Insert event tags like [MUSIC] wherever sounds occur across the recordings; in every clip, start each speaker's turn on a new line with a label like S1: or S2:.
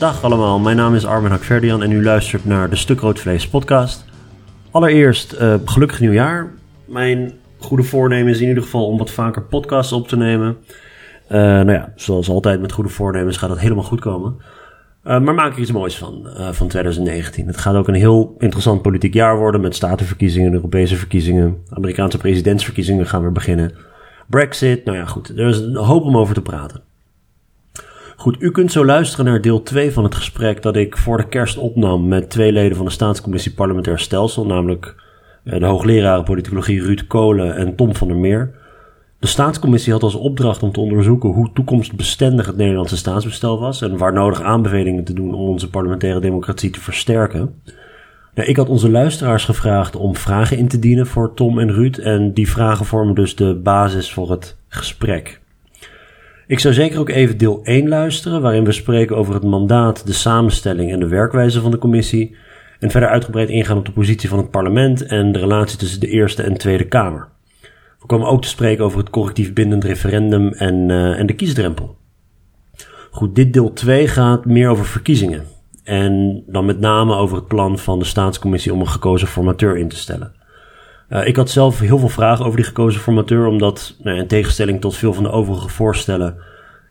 S1: Dag allemaal, mijn naam is Armin Hakverdian en u luistert naar de Stuk Rood Vlees podcast. Allereerst, uh, gelukkig nieuwjaar. Mijn goede voornemen is in ieder geval om wat vaker podcasts op te nemen. Uh, nou ja, zoals altijd met goede voornemens gaat dat helemaal goed komen. Uh, maar maak er iets moois van, van 2019. Het gaat ook een heel interessant politiek jaar worden met statenverkiezingen, Europese verkiezingen, Amerikaanse presidentsverkiezingen gaan weer beginnen. Brexit, nou ja goed, er is een hoop om over te praten. Goed, u kunt zo luisteren naar deel 2 van het gesprek dat ik voor de kerst opnam met twee leden van de Staatscommissie Parlementair Stelsel, namelijk eh, de hoogleraren politicologie Ruud Kolen en Tom van der Meer. De Staatscommissie had als opdracht om te onderzoeken hoe toekomstbestendig het Nederlandse staatsbestel was en waar nodig aanbevelingen te doen om onze parlementaire democratie te versterken. Nou, ik had onze luisteraars gevraagd om vragen in te dienen voor Tom en Ruud en die vragen vormen dus de basis voor het gesprek. Ik zou zeker ook even deel 1 luisteren, waarin we spreken over het mandaat, de samenstelling en de werkwijze van de commissie. En verder uitgebreid ingaan op de positie van het parlement en de relatie tussen de Eerste en Tweede Kamer. We komen ook te spreken over het correctief bindend referendum en, uh, en de kiesdrempel. Goed, dit deel 2 gaat meer over verkiezingen. En dan met name over het plan van de staatscommissie om een gekozen formateur in te stellen. Uh, ik had zelf heel veel vragen over die gekozen formateur, omdat nou, in tegenstelling tot veel van de overige voorstellen,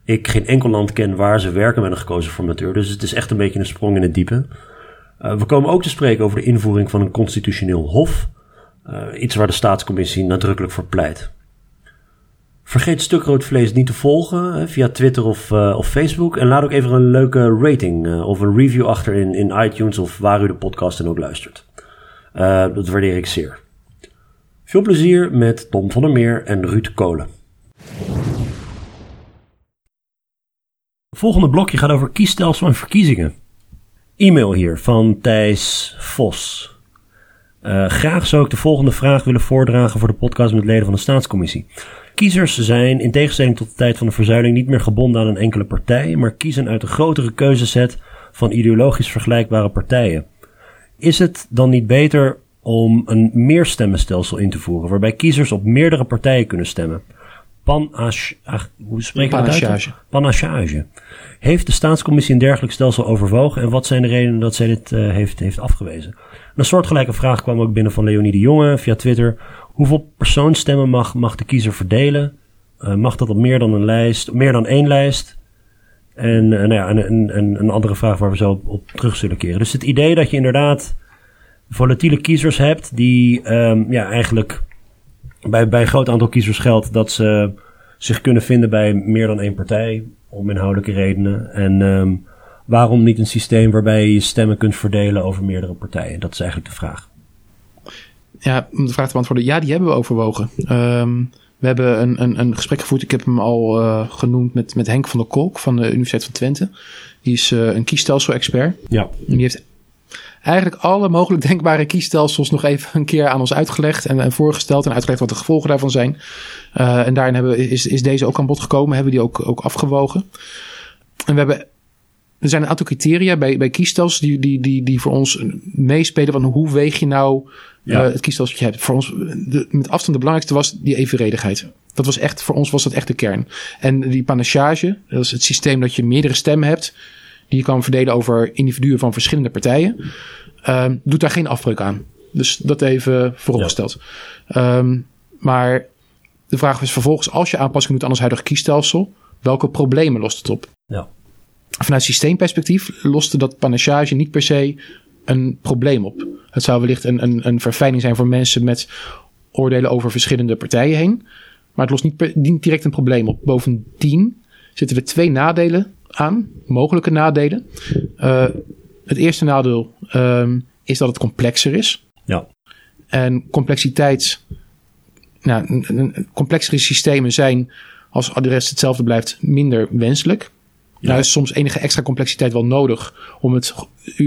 S1: ik geen enkel land ken waar ze werken met een gekozen formateur. Dus het is echt een beetje een sprong in het diepe. Uh, we komen ook te spreken over de invoering van een constitutioneel hof. Uh, iets waar de staatscommissie nadrukkelijk voor pleit. Vergeet Stuk Rood Vlees niet te volgen via Twitter of, of Facebook. En laat ook even een leuke rating of een review achter in, in iTunes of waar u de podcast dan ook luistert. dat waardeer ik zeer. Veel plezier met Tom van der Meer en Ruud Kolen. Het volgende blokje gaat over kiesstelsel en verkiezingen. E-mail hier van Thijs Vos. Uh, graag zou ik de volgende vraag willen voordragen voor de podcast met leden van de staatscommissie. Kiezers zijn, in tegenstelling tot de tijd van de verzuiling, niet meer gebonden aan een enkele partij, maar kiezen uit een grotere keuzeset van ideologisch vergelijkbare partijen. Is het dan niet beter om een meerstemmenstelsel in te voeren, waarbij kiezers op meerdere partijen kunnen stemmen. Hoe spreek je
S2: Panachage.
S1: Panachage. Heeft de staatscommissie een dergelijk stelsel overwogen en wat zijn de redenen dat zij dit uh, heeft, heeft afgewezen? Een soortgelijke vraag kwam ook binnen van Leonie de Jonge via Twitter. Hoeveel persoonstemmen mag, mag de kiezer verdelen? Uh, mag dat op meer dan een lijst, meer dan één lijst? En uh, nou ja, een, een, een andere vraag waar we zo op, op terug zullen keren. Dus het idee dat je inderdaad volatiele kiezers hebt, die um, ja, eigenlijk bij, bij een groot aantal kiezers geldt dat ze zich kunnen vinden bij meer dan één partij, om inhoudelijke redenen. En um, waarom niet een systeem waarbij je je stemmen kunt verdelen over meerdere partijen? Dat is eigenlijk de vraag.
S2: Ja, om de vraag te beantwoorden, ja, die hebben we overwogen. Um, we hebben een, een, een gesprek gevoerd, ik heb hem al uh, genoemd met, met Henk van der Kolk van de Universiteit van Twente. Die is uh, een kiesstelsel-expert.
S1: Ja.
S2: En die heeft eigenlijk alle mogelijk denkbare kiesstelsels nog even een keer aan ons uitgelegd en, en voorgesteld en uitgelegd wat de gevolgen daarvan zijn. Uh, en daarin hebben, is, is deze ook aan bod gekomen, hebben die ook, ook afgewogen. En we hebben er zijn een aantal criteria bij, bij kiesstelsels die, die, die, die voor ons meespelen van hoe weeg je nou ja. uh, het kiesstelsel dat je hebt. Voor ons, de, met afstand de belangrijkste was die evenredigheid. Dat was echt, voor ons was dat echt de kern. En die panachage, dat is het systeem dat je meerdere stemmen hebt die je kan verdelen over individuen van verschillende partijen, uh, doet daar geen afbreuk aan. Dus dat even vooropgesteld. Ja. Um, maar de vraag is vervolgens, als je aanpassing doet aan ons huidige kiesstelsel, welke problemen lost het op?
S1: Ja.
S2: Vanuit systeemperspectief loste dat panachage niet per se een probleem op. Het zou wellicht een, een, een verfijning zijn voor mensen met oordelen over verschillende partijen heen. Maar het lost niet, per, niet direct een probleem op. Bovendien zitten er twee nadelen aan, mogelijke nadelen. Uh, het eerste nadeel um, is dat het complexer is.
S1: Ja.
S2: En complexiteit, nou, complexere systemen zijn, als de rest hetzelfde blijft, minder wenselijk. Ja. Nou is soms enige extra complexiteit wel nodig om het,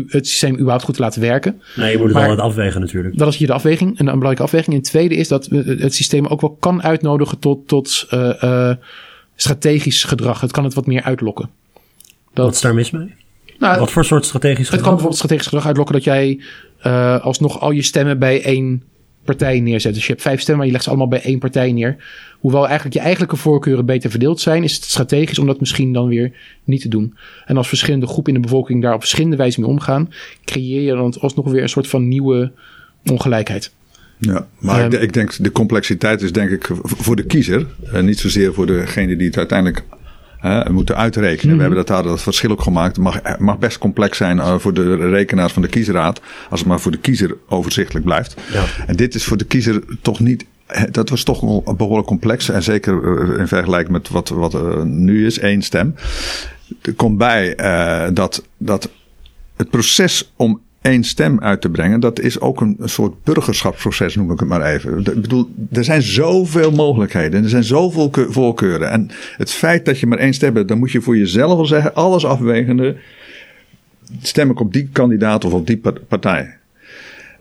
S2: het systeem überhaupt goed te laten werken.
S1: Nee, je moet het maar, wel het afwegen natuurlijk.
S2: Dat is hier de afweging, een, een belangrijke afweging. En het tweede is dat het systeem ook wel kan uitnodigen tot, tot uh, uh, strategisch gedrag. Het kan het wat meer uitlokken.
S1: Dat, Wat is daar mis mee? Nou, Wat voor soort strategisch gedrag?
S2: Het kan bijvoorbeeld strategisch gedrag uitlokken dat jij uh, alsnog al je stemmen bij één partijen neerzet. Dus je hebt vijf stemmen, maar je legt ze allemaal bij één partij neer. Hoewel eigenlijk je eigenlijke voorkeuren beter verdeeld zijn, is het strategisch om dat misschien dan weer niet te doen. En als verschillende groepen in de bevolking daar op verschillende wijze mee omgaan, creëer je dan alsnog weer een soort van nieuwe ongelijkheid.
S3: Ja, maar ik, ik, denk de complexiteit is denk ik voor de kiezer, en niet zozeer voor degene die het uiteindelijk uh, moeten uitrekenen. We mhm. hebben dat daar dat verschil ook gemaakt. Het mag, mag best complex zijn uh, voor de rekenaars van de kiesraad. Als het maar voor de kiezer overzichtelijk blijft. Ja. En dit is voor de kiezer toch niet dat was toch behoorlijk complex. En zeker in vergelijking met wat, wat uh, nu is, één stem. Er komt bij uh, dat, dat het proces om één stem uit te brengen, dat is ook een, een, soort burgerschapsproces, noem ik het maar even. Ik bedoel, er zijn zoveel mogelijkheden. Er zijn zoveel voorkeuren. En het feit dat je maar één stem hebt, dan moet je voor jezelf wel zeggen, alles afwegende, stem ik op die kandidaat of op die partij.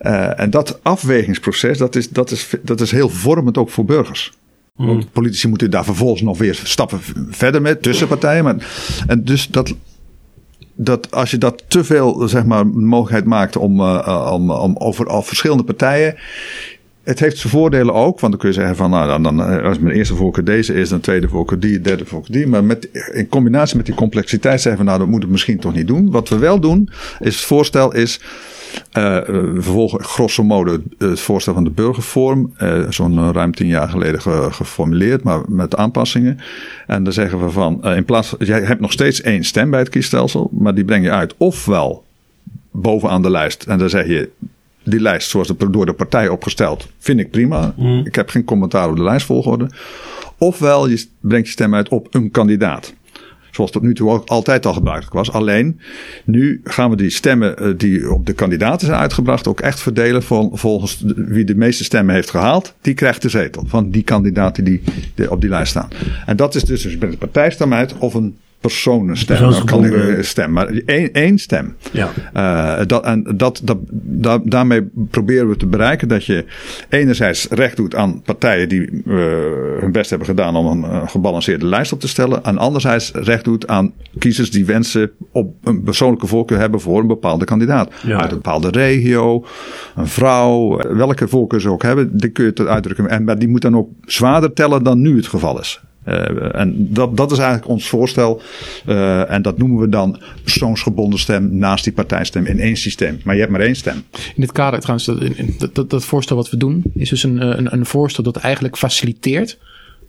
S3: Uh, en dat afwegingsproces, dat is, dat, is, dat is heel vormend ook voor burgers. Mm. Want politici moeten daar vervolgens nog weer stappen verder met tussen partijen. Maar, en dus dat, dat als je dat te veel zeg maar, mogelijkheid maakt om, uh, om, om over al verschillende partijen. Het heeft zijn voordelen ook, want dan kun je zeggen van, nou, dan, dan als mijn eerste voorkeur deze is, dan tweede voorkeur die, derde voorkeur die. Maar met, in combinatie met die complexiteit zeggen we, nou, dat moeten we misschien toch niet doen. Wat we wel doen, is het voorstel is, uh, we vervolgen grosso modo het voorstel van de burgervorm, uh, zo'n ruim tien jaar geleden ge, geformuleerd, maar met aanpassingen. En dan zeggen we van, uh, in plaats jij hebt nog steeds één stem bij het kiesstelsel, maar die breng je uit ofwel bovenaan de lijst. En dan zeg je, die lijst zoals door de partij opgesteld, vind ik prima. Mm. Ik heb geen commentaar op de lijstvolgorde. Ofwel je brengt je stem uit op een kandidaat. Zoals tot nu toe ook altijd al gebruikelijk was. Alleen nu gaan we die stemmen eh, die op de kandidaten zijn uitgebracht ook echt verdelen volgens wie de meeste stemmen heeft gehaald. Die krijgt de zetel van die kandidaten die op die lijst staan. En dat is dus, dus met de partijstem uit of een personenstem. Dan kan ik een stem, maar één, één stem. Ja. Uh, dat, en dat, dat, dat, daarmee proberen we te bereiken dat je enerzijds recht doet aan partijen die uh, hun best hebben gedaan om een, gebalanceerde lijst op te stellen. En anderzijds recht doet aan kiezers die wensen op een persoonlijke voorkeur hebben voor een bepaalde kandidaat. Ja. Uit een bepaalde regio, een vrouw, welke voorkeur ze ook hebben, die kun je het uitdrukken. En, maar die moet dan ook zwaarder tellen dan nu het geval is. Uh, en dat, dat is eigenlijk ons voorstel. Uh, en dat noemen we dan persoonsgebonden stem naast die partijstem in één systeem. Maar je hebt maar één stem.
S2: In dit kader trouwens, dat, dat, dat voorstel wat we doen, is dus een, een, een voorstel dat eigenlijk faciliteert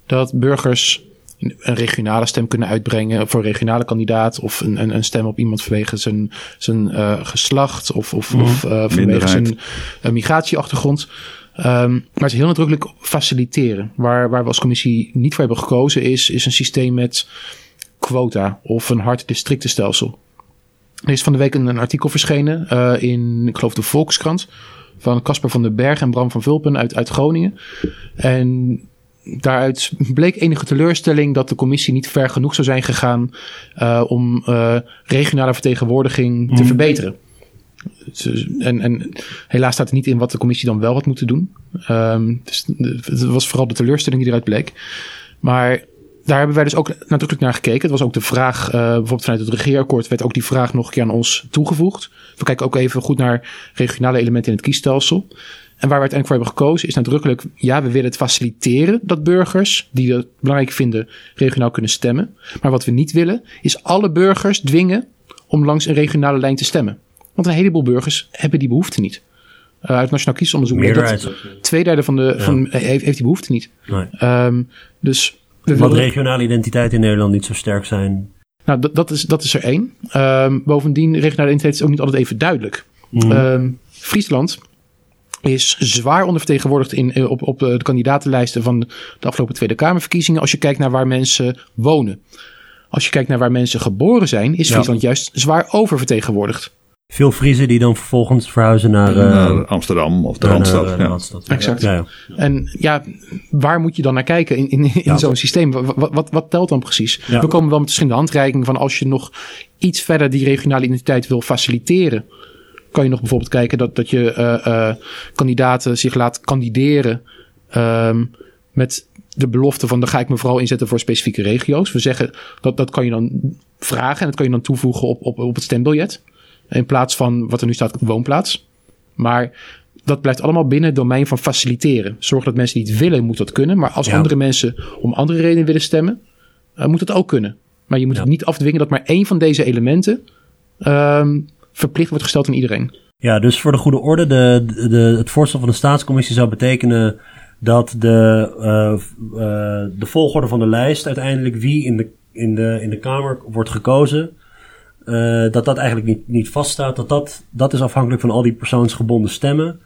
S2: dat burgers een regionale stem kunnen uitbrengen voor een regionale kandidaat. Of een, een, een stem op iemand vanwege zijn, zijn uh, geslacht of, of, mm, of uh, vanwege zijn migratieachtergrond. Um, maar is heel nadrukkelijk faciliteren. Waar, waar we als commissie niet voor hebben gekozen is, is een systeem met quota of een hard districtenstelsel. Er is van de week een, een artikel verschenen uh, in, ik geloof, de Volkskrant. Van Casper van den Berg en Bram van Vulpen uit, uit Groningen. En daaruit bleek enige teleurstelling dat de commissie niet ver genoeg zou zijn gegaan uh, om uh, regionale vertegenwoordiging te mhm. verbeteren. En, en helaas staat er niet in wat de commissie dan wel had moeten doen. Um, dus het was vooral de teleurstelling die eruit bleek. Maar daar hebben wij dus ook nadrukkelijk naar gekeken. Het was ook de vraag, uh, bijvoorbeeld vanuit het regeerakkoord werd ook die vraag nog een keer aan ons toegevoegd. We kijken ook even goed naar regionale elementen in het kiesstelsel. En waar we uiteindelijk voor hebben gekozen is nadrukkelijk, ja, we willen het faciliteren dat burgers die het belangrijk vinden regionaal kunnen stemmen. Maar wat we niet willen is alle burgers dwingen om langs een regionale lijn te stemmen. Want een heleboel burgers hebben die behoefte niet. Uh, uit Nationaal Kiesonderzoek.
S1: Meerderheid.
S2: twee derde van de, van, heeft, heeft die behoefte niet. Nee. Um, dus
S1: we Wat regionale identiteit in Nederland niet zo sterk zijn.
S2: Nou, dat, is, dat is er één. Um, bovendien, regionale identiteit is ook niet altijd even duidelijk. Mm. Um, Friesland is zwaar ondervertegenwoordigd in, eh, op, op de kandidatenlijsten van de afgelopen Tweede Kamerverkiezingen. Als je kijkt naar waar mensen wonen. Als je kijkt naar waar mensen geboren zijn, is Friesland juist zwaar oververtegenwoordigd.
S1: Veel Friesen die dan vervolgens verhuizen naar,
S3: uh, Amsterdam of de Randstad. ja. Randstad.
S2: Exact. Ja, en ja, waar moet je dan naar kijken in, in, in zo'n systeem? Wat, wat, wat, telt dan precies? We komen wel met verschillende handreikingen van als je nog iets verder die regionale identiteit wil faciliteren. Kan je nog bijvoorbeeld kijken dat, dat je uh, uh, kandidaten zich laat kandideren um, met de belofte van dan ga ik me vooral inzetten voor specifieke regio's. We zeggen dat dat kan je dan vragen en dat kan je dan toevoegen op, op, op het stembiljet. In plaats van wat er nu staat, woonplaats. Maar dat blijft allemaal binnen het domein van faciliteren. Zorg dat mensen die het willen, moet dat kunnen. Maar als andere mensen om andere redenen willen stemmen, uh, moet dat ook kunnen. Maar je moet het niet afdwingen dat maar één van deze elementen uh, verplicht wordt gesteld aan iedereen.
S1: Ja, dus voor de goede orde, de, de, het voorstel van de staatscommissie zou betekenen dat de, uh, uh, de volgorde van de lijst uiteindelijk wie in de, in de, in de Kamer wordt gekozen, dat dat eigenlijk niet, niet vaststaat. Dat, dat dat is afhankelijk van al die persoonsgebonden stemmen.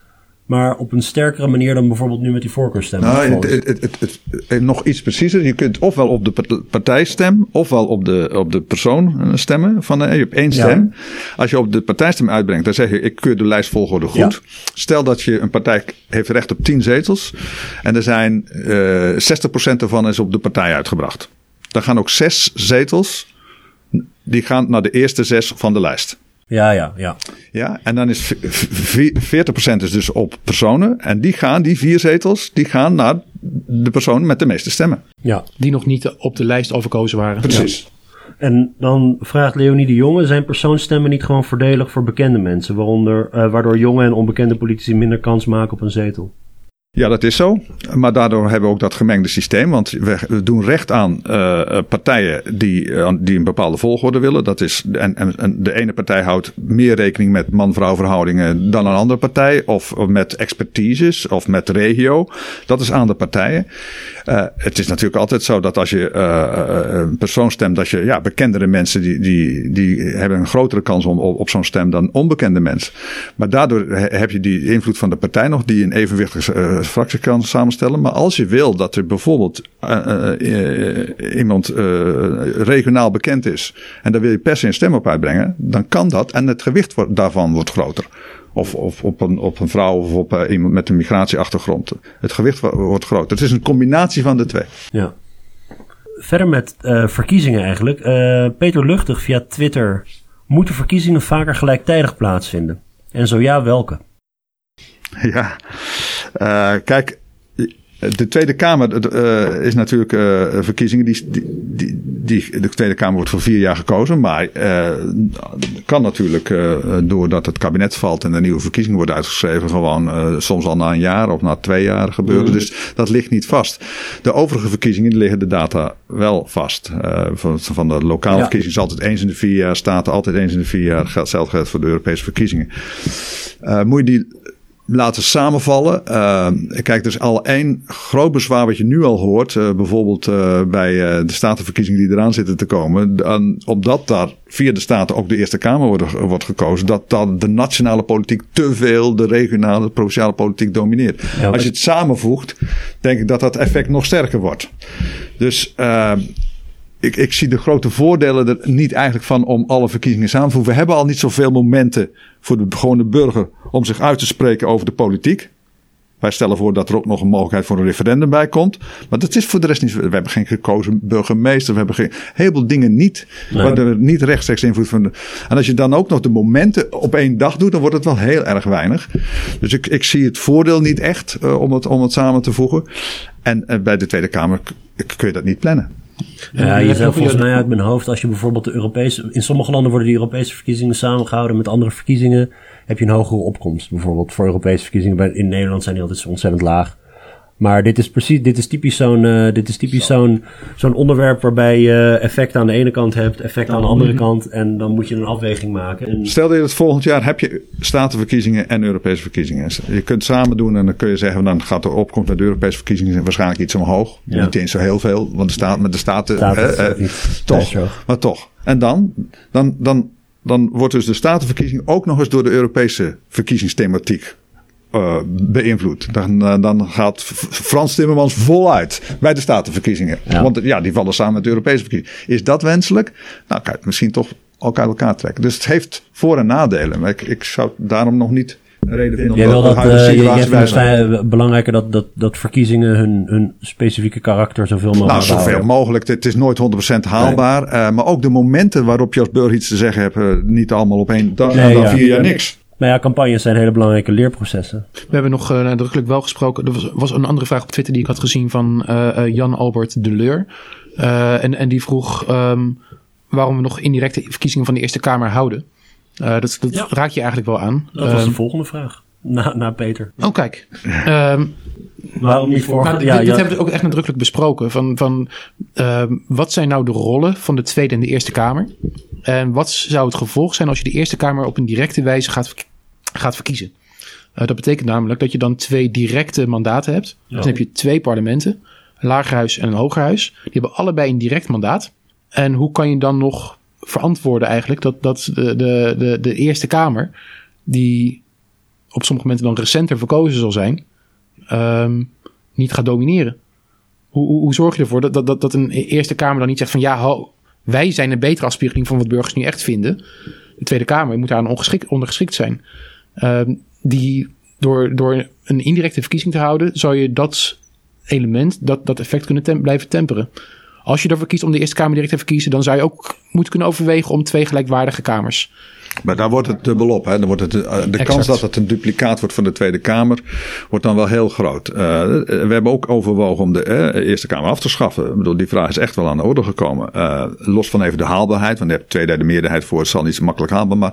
S1: Maar op een sterkere manier dan bijvoorbeeld nu met die voorkeurstemmen.
S3: Nou, het, het, het, nog iets preciezer. Je kunt ofwel op de partijstem, ofwel op de, op de persoon eh, stemmen. Van, je hebt één stem. Als je op de partijstem uitbrengt, dan zeg je: Ik keur de lijstvolgorde goed. Ja. Stel dat je een partij heeft recht op 10 zetels. En er zijn uh, eh, 60% ervan is op de partij uitgebracht. Dan gaan ook zes zetels. Die gaan naar de eerste zes van de lijst.
S1: Ja, ja, ja.
S3: Ja, en dan is 40% is dus op personen. En die gaan, die vier zetels, die gaan naar de persoon met de meeste stemmen.
S2: Ja, die nog niet op de lijst overkozen waren.
S3: Precies.
S1: En dan vraagt Leonie de Jonge, zijn persoonstemmen niet gewoon voordelig voor bekende mensen? Waaronder, uh, waardoor jonge en onbekende politici minder kans maken op een zetel?
S3: Ja, dat is zo. Maar daardoor hebben we ook dat gemengde systeem. Want we doen recht aan uh, partijen die, uh, die een bepaalde volgorde willen. Dat is, en, en, de ene partij houdt meer rekening met man-vrouw verhoudingen dan een andere partij. Of, met expertises of met regio. Dat is aan de partijen. het is natuurlijk altijd zo dat als je een persoon stemt, dat je ja, bekendere mensen die, die, die hebben een grotere kans om, op, op zo'n stem dan onbekende mensen. Maar daardoor heb je die invloed van de partij nog die een evenwichtig fractie kan samenstellen. Maar als je wil dat er bijvoorbeeld uh, uh, iemand regionaal bekend is. en daar wil je per se een stem op uitbrengen. dan kan dat en het gewicht daarvan wordt groter. Of, of op, een, op een vrouw of op iemand met een migratieachtergrond. Het gewicht wordt groter. Het is een combinatie van de twee.
S1: Ja. Verder met verkiezingen eigenlijk. Peter Luchtig via Twitter. Moeten verkiezingen vaker gelijktijdig plaatsvinden? En zo ja, welke? [LAUGHS]
S3: Ja, uh, kijk, de Tweede Kamer uh, is natuurlijk uh, verkiezingen. Die, die, die, de Tweede Kamer wordt voor vier jaar gekozen. Maar uh, kan natuurlijk, doordat het kabinet valt en er nieuwe verkiezingen worden uitgeschreven, gewoon soms al na een jaar of na twee jaar gebeuren. Mm. Dus dat ligt niet vast. De overige verkiezingen liggen de data wel vast. van, van de lokale ja. verkiezingen is altijd eens in de vier jaar, staten altijd eens in de vier jaar. Hetzelfde geldt voor de Europese verkiezingen. moet je die laten samenvallen. Uh, kijk, er is al één groot bezwaar wat je nu al hoort. Uh, bijvoorbeeld uh, bij de statenverkiezingen die eraan zitten te komen. Dan, omdat daar via de staten ook de Eerste Kamer wordt, wordt gekozen. Dat dan de nationale politiek te veel de regionale, provinciale politiek domineert. Ja, Als je het samenvoegt, denk ik dat dat effect nog sterker wordt. Dus ik, ik zie de grote voordelen er niet eigenlijk van om alle verkiezingen samen te voegen. We hebben al niet zoveel momenten voor de gewone burger om zich uit te spreken over de politiek. Wij stellen voor dat er ook nog een mogelijkheid voor een referendum bij komt. Maar dat is voor de rest niet. We hebben geen gekozen burgemeester. We hebben geen heleboel dingen niet. Nee. Waar er niet rechtstreeks invloed van. En als je dan ook nog de momenten op één dag doet, dan wordt het wel heel erg weinig. Dus ik, ik zie het voordeel niet echt uh, om, het, om het samen te voegen. En uh, bij de Tweede Kamer kun je dat niet plannen.
S1: Ja, je zegt volgens mij uit mijn hoofd, als je bijvoorbeeld de Europese. In sommige landen worden die Europese verkiezingen samengehouden met andere verkiezingen. Heb je een hogere opkomst. Bijvoorbeeld voor Europese verkiezingen. In Nederland zijn die altijd zo ontzettend laag. Maar dit is precies, dit is typisch zo'n, uh, dit is typisch zo'n, zo'n onderwerp waarbij je effect aan de ene kant hebt, effect aan de andere kant. En dan moet je een afweging maken. En...
S3: Stel dat je het volgend jaar heb je statenverkiezingen en Europese verkiezingen. Je kunt samen doen en dan kun je zeggen, dan gaat de opkomst met de Europese verkiezingen waarschijnlijk iets omhoog. Ja. Niet eens zo heel veel, want de staat met de staten, eh, eh, toch, maar toch. En dan, dan, dan, dan wordt dus de statenverkiezing ook nog eens door de Europese verkiezingsthematiek uh, beïnvloed. Dan, uh, dan gaat Frans Timmermans voluit bij de statenverkiezingen. Ja. Want ja, die vallen samen met de Europese verkiezingen. Is dat wenselijk? Nou, het misschien toch ook uit elkaar trekken. Dus het heeft voor- en nadelen. Maar ik, ik zou daarom nog niet reden vinden.
S1: Jij wil dat, uh, jij vindt het belangrijker dat, dat, dat verkiezingen hun, hun specifieke karakter zoveel mogelijk
S3: Nou, zoveel houden. mogelijk. Het is nooit 100% haalbaar. Nee. Uh, maar ook de momenten waarop je als burger iets te zeggen hebt, uh, niet allemaal op één dag nee, dan ja. vier jaar niks.
S1: Maar ja, campagnes zijn hele belangrijke leerprocessen.
S2: We hebben nog uh, nadrukkelijk wel gesproken. Er was, was, een andere vraag op Twitter die ik had gezien van uh, uh, Jan Albert Deleur. en, en die vroeg um, waarom we nog indirecte verkiezingen van de Eerste Kamer houden. dat dat ja. raak je eigenlijk wel aan.
S1: Dat was de volgende vraag. na, na Peter.
S2: Oh, kijk. Um,
S1: Waarom niet voor?
S2: Nou, ja, dit, dit hebben we ook echt nadrukkelijk besproken. Van, van uh, wat zijn nou de rollen van de Tweede en de Eerste Kamer? En wat zou het gevolg zijn als je de Eerste Kamer op een directe wijze gaat, gaat verkiezen? Uh, dat betekent namelijk dat je dan twee directe mandaten hebt. Ja. Dus dan heb je twee parlementen, een lagerhuis en een hogerhuis. Die hebben allebei een direct mandaat. En hoe kan je dan nog verantwoorden eigenlijk dat, dat de, de, de, de Eerste Kamer, die op sommige momenten dan recenter verkozen zal zijn, um, niet gaat domineren. Hoe, hoe, zorg je ervoor dat, dat, dat, een Eerste Kamer dan niet zegt van ja, wij zijn een betere afspiegeling van wat burgers nu echt vinden. De Tweede Kamer moet daar ondergeschikt zijn. Um, die door, door een indirecte verkiezing te houden, zou je dat element, dat, dat effect kunnen blijven temperen. Als je ervoor kiest om de Eerste Kamer direct te verkiezen, dan zou je ook moeten kunnen overwegen om twee gelijkwaardige kamers
S3: maar daar wordt het dubbel op. Hè. Dan wordt het, eh, de kans dat het een duplicaat wordt van de Tweede Kamer, wordt dan wel heel groot. Uh, we hebben ook overwogen om de uh, Eerste Kamer af te schaffen. Ik bedoel, die vraag is echt wel aan de orde gekomen. Uh, los van even de haalbaarheid, want je hebt twee derde meerderheid voor. Het zal niet zo makkelijk haalbaar. Maar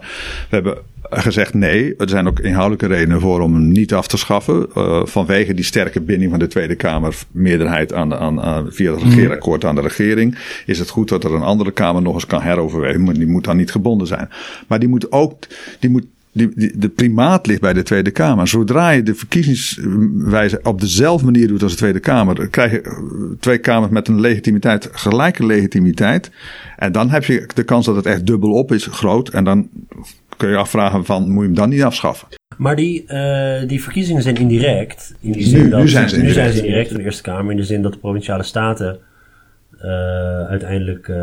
S3: we hebben gezegd nee. Er zijn ook inhoudelijke redenen voor om hem niet af te schaffen. Uh, vanwege die sterke binding van de Tweede Kamer meerderheid aan, aan, aan, via het regeerakkoord aan de regering. Is het goed dat er een andere Kamer nog eens kan heroverwegen. Die moet dan niet gebonden zijn. Maar die moet ook, die moet die, die, de primaat ligt bij de Tweede Kamer. Zodra je de verkiezingswijze op dezelfde manier doet als de Tweede Kamer, krijg je twee kamers met een legitimiteit, gelijke legitimiteit. En dan heb je de kans dat het echt dubbel op is groot. En dan kun je afvragen van, moet je hem dan niet afschaffen?
S1: Maar die, uh, die verkiezingen zijn indirect. In die zin
S3: nu,
S1: dat,
S3: nu zijn ze indirect.
S1: Nu zijn ze indirect van de Eerste Kamer. In de zin dat de Provinciale Staten uh, uiteindelijk uh,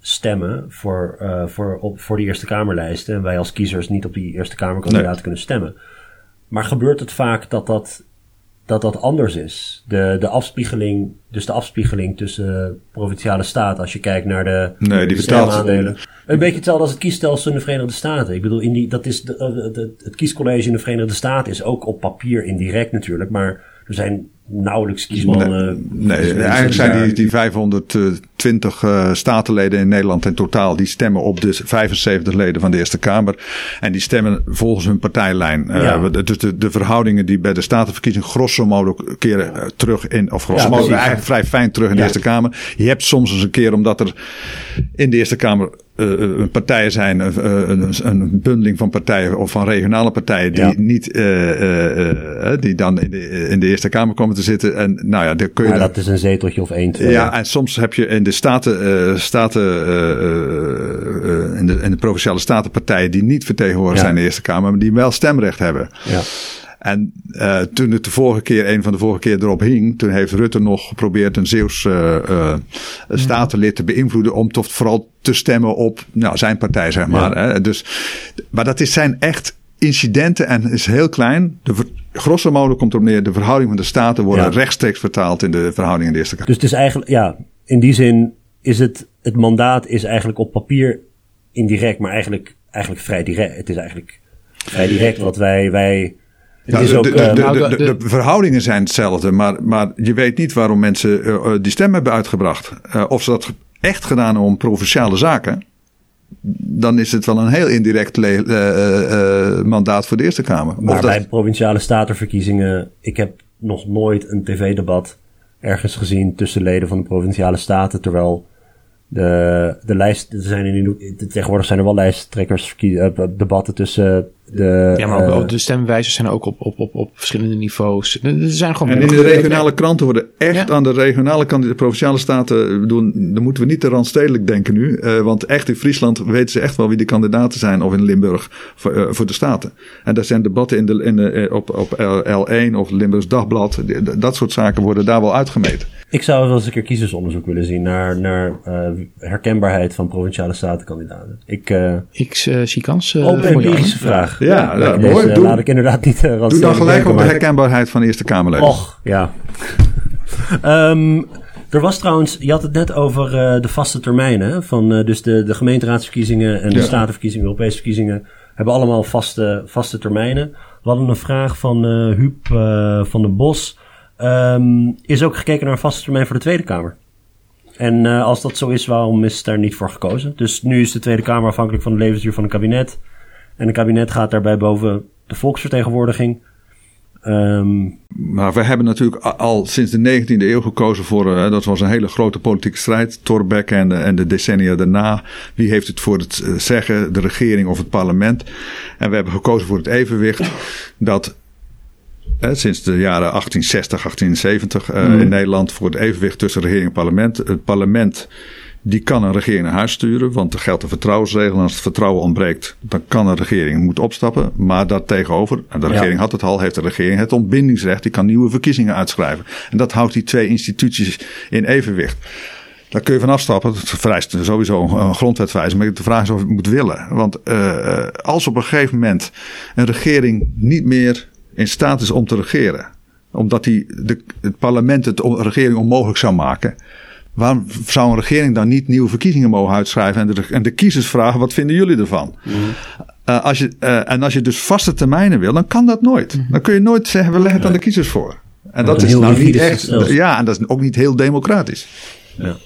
S1: stemmen voor, voor, op, voor die Eerste Kamerlijsten. En wij als kiezers niet op die Eerste Kamerkandidaten nee. kunnen stemmen. Maar gebeurt het vaak dat dat dat dat anders is. De, de afspiegeling, dus de afspiegeling tussen provinciale staten, als je kijkt naar de,
S3: nee, die
S1: aandelen. Een beetje hetzelfde als het kiesstelsel in de Verenigde Staten. Ik bedoel, in die, dat is de, de, de, het kiescollege in de Verenigde Staten is ook op papier indirect natuurlijk, maar er zijn nauwelijks kiesmannen.
S3: Nee, nee eigenlijk zijn die, die 520 uh, statenleden in Nederland in totaal, die stemmen op de 75 leden van de Eerste Kamer. En die stemmen volgens hun partijlijn. Uh, ja. Dus de, de verhoudingen die bij de statenverkiezing grosso modo keren uh, terug in, of grosso ja, modo eigenlijk vrij fijn terug in de Eerste Kamer. Je hebt soms eens een keer, omdat er in de Eerste Kamer uh, partijen zijn, uh, een, een bundeling van partijen of van regionale partijen die ja. niet, uh, die dan in de, in de Eerste Kamer komen te zitten. En nou ja, daar kun je.
S1: Maar dat is een zeteltje of één, twee.
S3: Ja, en soms heb je in de staten, staten in, de, in de provinciale statenpartijen die niet vertegenwoordigd ja. zijn in de Eerste Kamer, maar die wel stemrecht hebben.
S1: Ja.
S3: En uh, toen het de vorige keer, een van de vorige keer erop hing, toen heeft Rutte nog geprobeerd een Zeeuws uh, uh, statenlid te beïnvloeden om toch vooral te stemmen op nou, zijn partij, zeg maar. Ja. Hè. Dus, maar dat is, zijn echt incidenten en is heel klein. De grosso modo komt erop neer, de verhouding van de staten worden ja. rechtstreeks vertaald in de verhouding in de Eerste Kamer.
S1: Dus het is eigenlijk, ja, in die zin is het, het mandaat is eigenlijk op papier indirect, maar eigenlijk, eigenlijk vrij direct. Het is eigenlijk vrij direct wat wij, wij
S3: ja, de, ook, de, de, nou, de, verhoudingen zijn hetzelfde, maar, maar je weet niet waarom mensen uh, die stem hebben uitgebracht. Uh, of ze dat echt gedaan om provinciale zaken, dan is het wel een heel indirect uh, mandaat voor de Eerste Kamer.
S1: Maar bij dat... provinciale statenverkiezingen, ik heb nog nooit een tv-debat ergens gezien tussen leden van de provinciale staten, terwijl de, de lijst, er zijn in, tegenwoordig zijn er wel lijsttrekkers debatten tussen de,
S2: ja, maar ook, uh, de stemwijzers zijn ook op, op, op, op verschillende niveaus. Er zijn gewoon
S3: en in de regionale kranten worden echt ja. aan de regionale kant, de provinciale staten doen. Dan moeten we niet te randstedelijk denken nu. Uh, want echt in Friesland weten ze echt wel wie de kandidaten zijn. Of in Limburg voor, uh, voor de staten. En daar zijn debatten in de, in de, op, op L1 of Limburgs Dagblad. Dat soort zaken worden daar wel uitgemeten.
S1: Ik zou wel eens een keer kiezersonderzoek willen zien naar, naar herkenbaarheid van provinciale statenkandidaten. Ik,
S2: ik zie kans.
S1: Open empirische vraag.
S3: Ja, ja
S1: deze, mooi. Doe, laat ik inderdaad niet uh,
S3: Doe dan gelijk op de herkenbaarheid van de Eerste Kamerleden.
S1: Och, ja. um, [LAUGHS] er was trouwens, je had het net over uh, de vaste termijnen. Van, uh, dus de, de gemeenteraadsverkiezingen en de ja. statenverkiezingen, Europese verkiezingen. Hebben allemaal vaste, vaste termijnen. We hadden een vraag van Huub van den Bos. Um, is ook gekeken naar een vaste termijn voor de Tweede Kamer? En uh, als dat zo is, waarom is daar niet voor gekozen? Dus nu is de Tweede Kamer afhankelijk van de levensduur van een kabinet. En het kabinet gaat daarbij boven de volksvertegenwoordiging.
S3: Um, maar we hebben natuurlijk al sinds de 19e eeuw gekozen voor, uh, dat was een hele grote politieke strijd, Torbeck en de, en de decennia daarna. Wie heeft het voor het uh, zeggen, de regering of het parlement? En we hebben gekozen voor het evenwicht dat sinds de jaren 1860, 1870 mm. in Nederland voor het evenwicht tussen regering en parlement. Het parlement die kan een regering naar huis sturen, want er geldt een vertrouwensregel. En als het vertrouwen ontbreekt, dan kan een regering moet opstappen. Maar daartegenover, en de regering had het al, heeft de regering het ontbindingsrecht. Die kan nieuwe verkiezingen uitschrijven. En dat houdt die twee instituties in evenwicht. Daar kun je van afstappen. Het vereist sowieso een grondwetwijziging. Maar de vraag is of je het moet willen. Want uh, als op een gegeven moment een regering niet meer in staat is om te regeren. Omdat die de, het parlement het de regering onmogelijk zou maken Waarom zou een regering dan niet nieuwe verkiezingen mogen uitschrijven en de, en de kiezers vragen: wat vinden jullie ervan? Mm uh, als je, uh, en als je dus vaste termijnen wil, dan kan dat nooit. Mm Dan kun je nooit zeggen: we leggen het aan de kiezers voor. En dat, is nou niet echt. Zelfs. Ja, en dat is ook niet heel democratisch.
S1: Ja.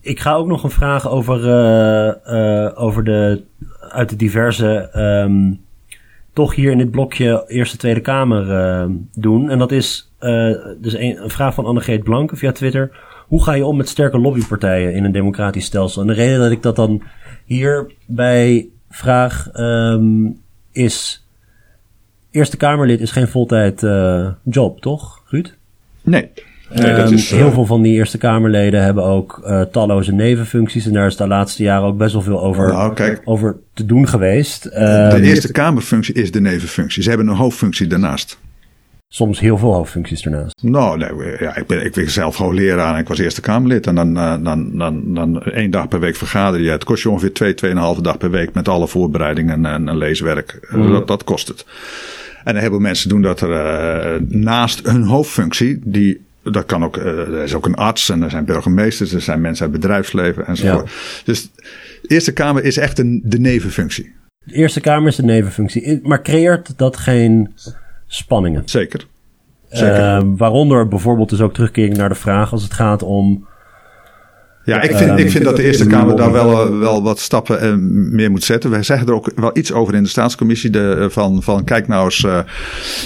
S1: Ik ga ook nog een vraag over, uh, over de. uit de diverse. Um, toch hier in dit blokje Eerste Tweede Kamer doen. En dat is dus een, een vraag van Annegreet Blanke via Twitter. Hoe ga je om met sterke lobbypartijen in een democratisch stelsel? En de reden dat ik dat dan hierbij vraag um, is... Eerste Kamerlid is geen voltijd uh, job, toch, Ruud?
S3: Nee.
S1: nee um, is, uh... Heel veel van die Eerste Kamerleden hebben ook uh, talloze nevenfuncties. En daar is de laatste jaren ook best wel veel over, nou, kijk, over te doen geweest.
S3: Um, de Eerste Kamerfunctie is de nevenfunctie. Ze hebben een hoofdfunctie daarnaast.
S1: Soms heel veel hoofdfuncties ernaast.
S3: Nou, nee, ja, ik, ben, ik ben zelf hoogleraar en ik was Eerste Kamerlid. En dan, dan, dan, dan, dan één dag per week vergader je. Het kost je ongeveer twee, tweeënhalve dag per week met alle voorbereidingen en, en leeswerk. Mm. Dat, dat kost het. En een heleboel mensen doen dat er uh, naast hun hoofdfunctie, die dat kan ook, er is ook een arts en er zijn burgemeesters, er zijn mensen uit het bedrijfsleven enzovoort. Ja. Dus de Eerste Kamer is echt een, de nevenfunctie.
S1: De Eerste Kamer is de nevenfunctie. Maar creëert dat geen spanningen.
S3: Zeker.
S1: Zeker. Uh, waaronder bijvoorbeeld dus ook terugkering naar de vraag als het gaat om
S3: ja, ik vind, ik vind dat de Eerste Kamer daar wel, eh, wel wat stappen uh, meer moet zetten. Wij zeggen er ook wel iets over in de staatscommissie. De, eh, van, van kijk nou eens uh,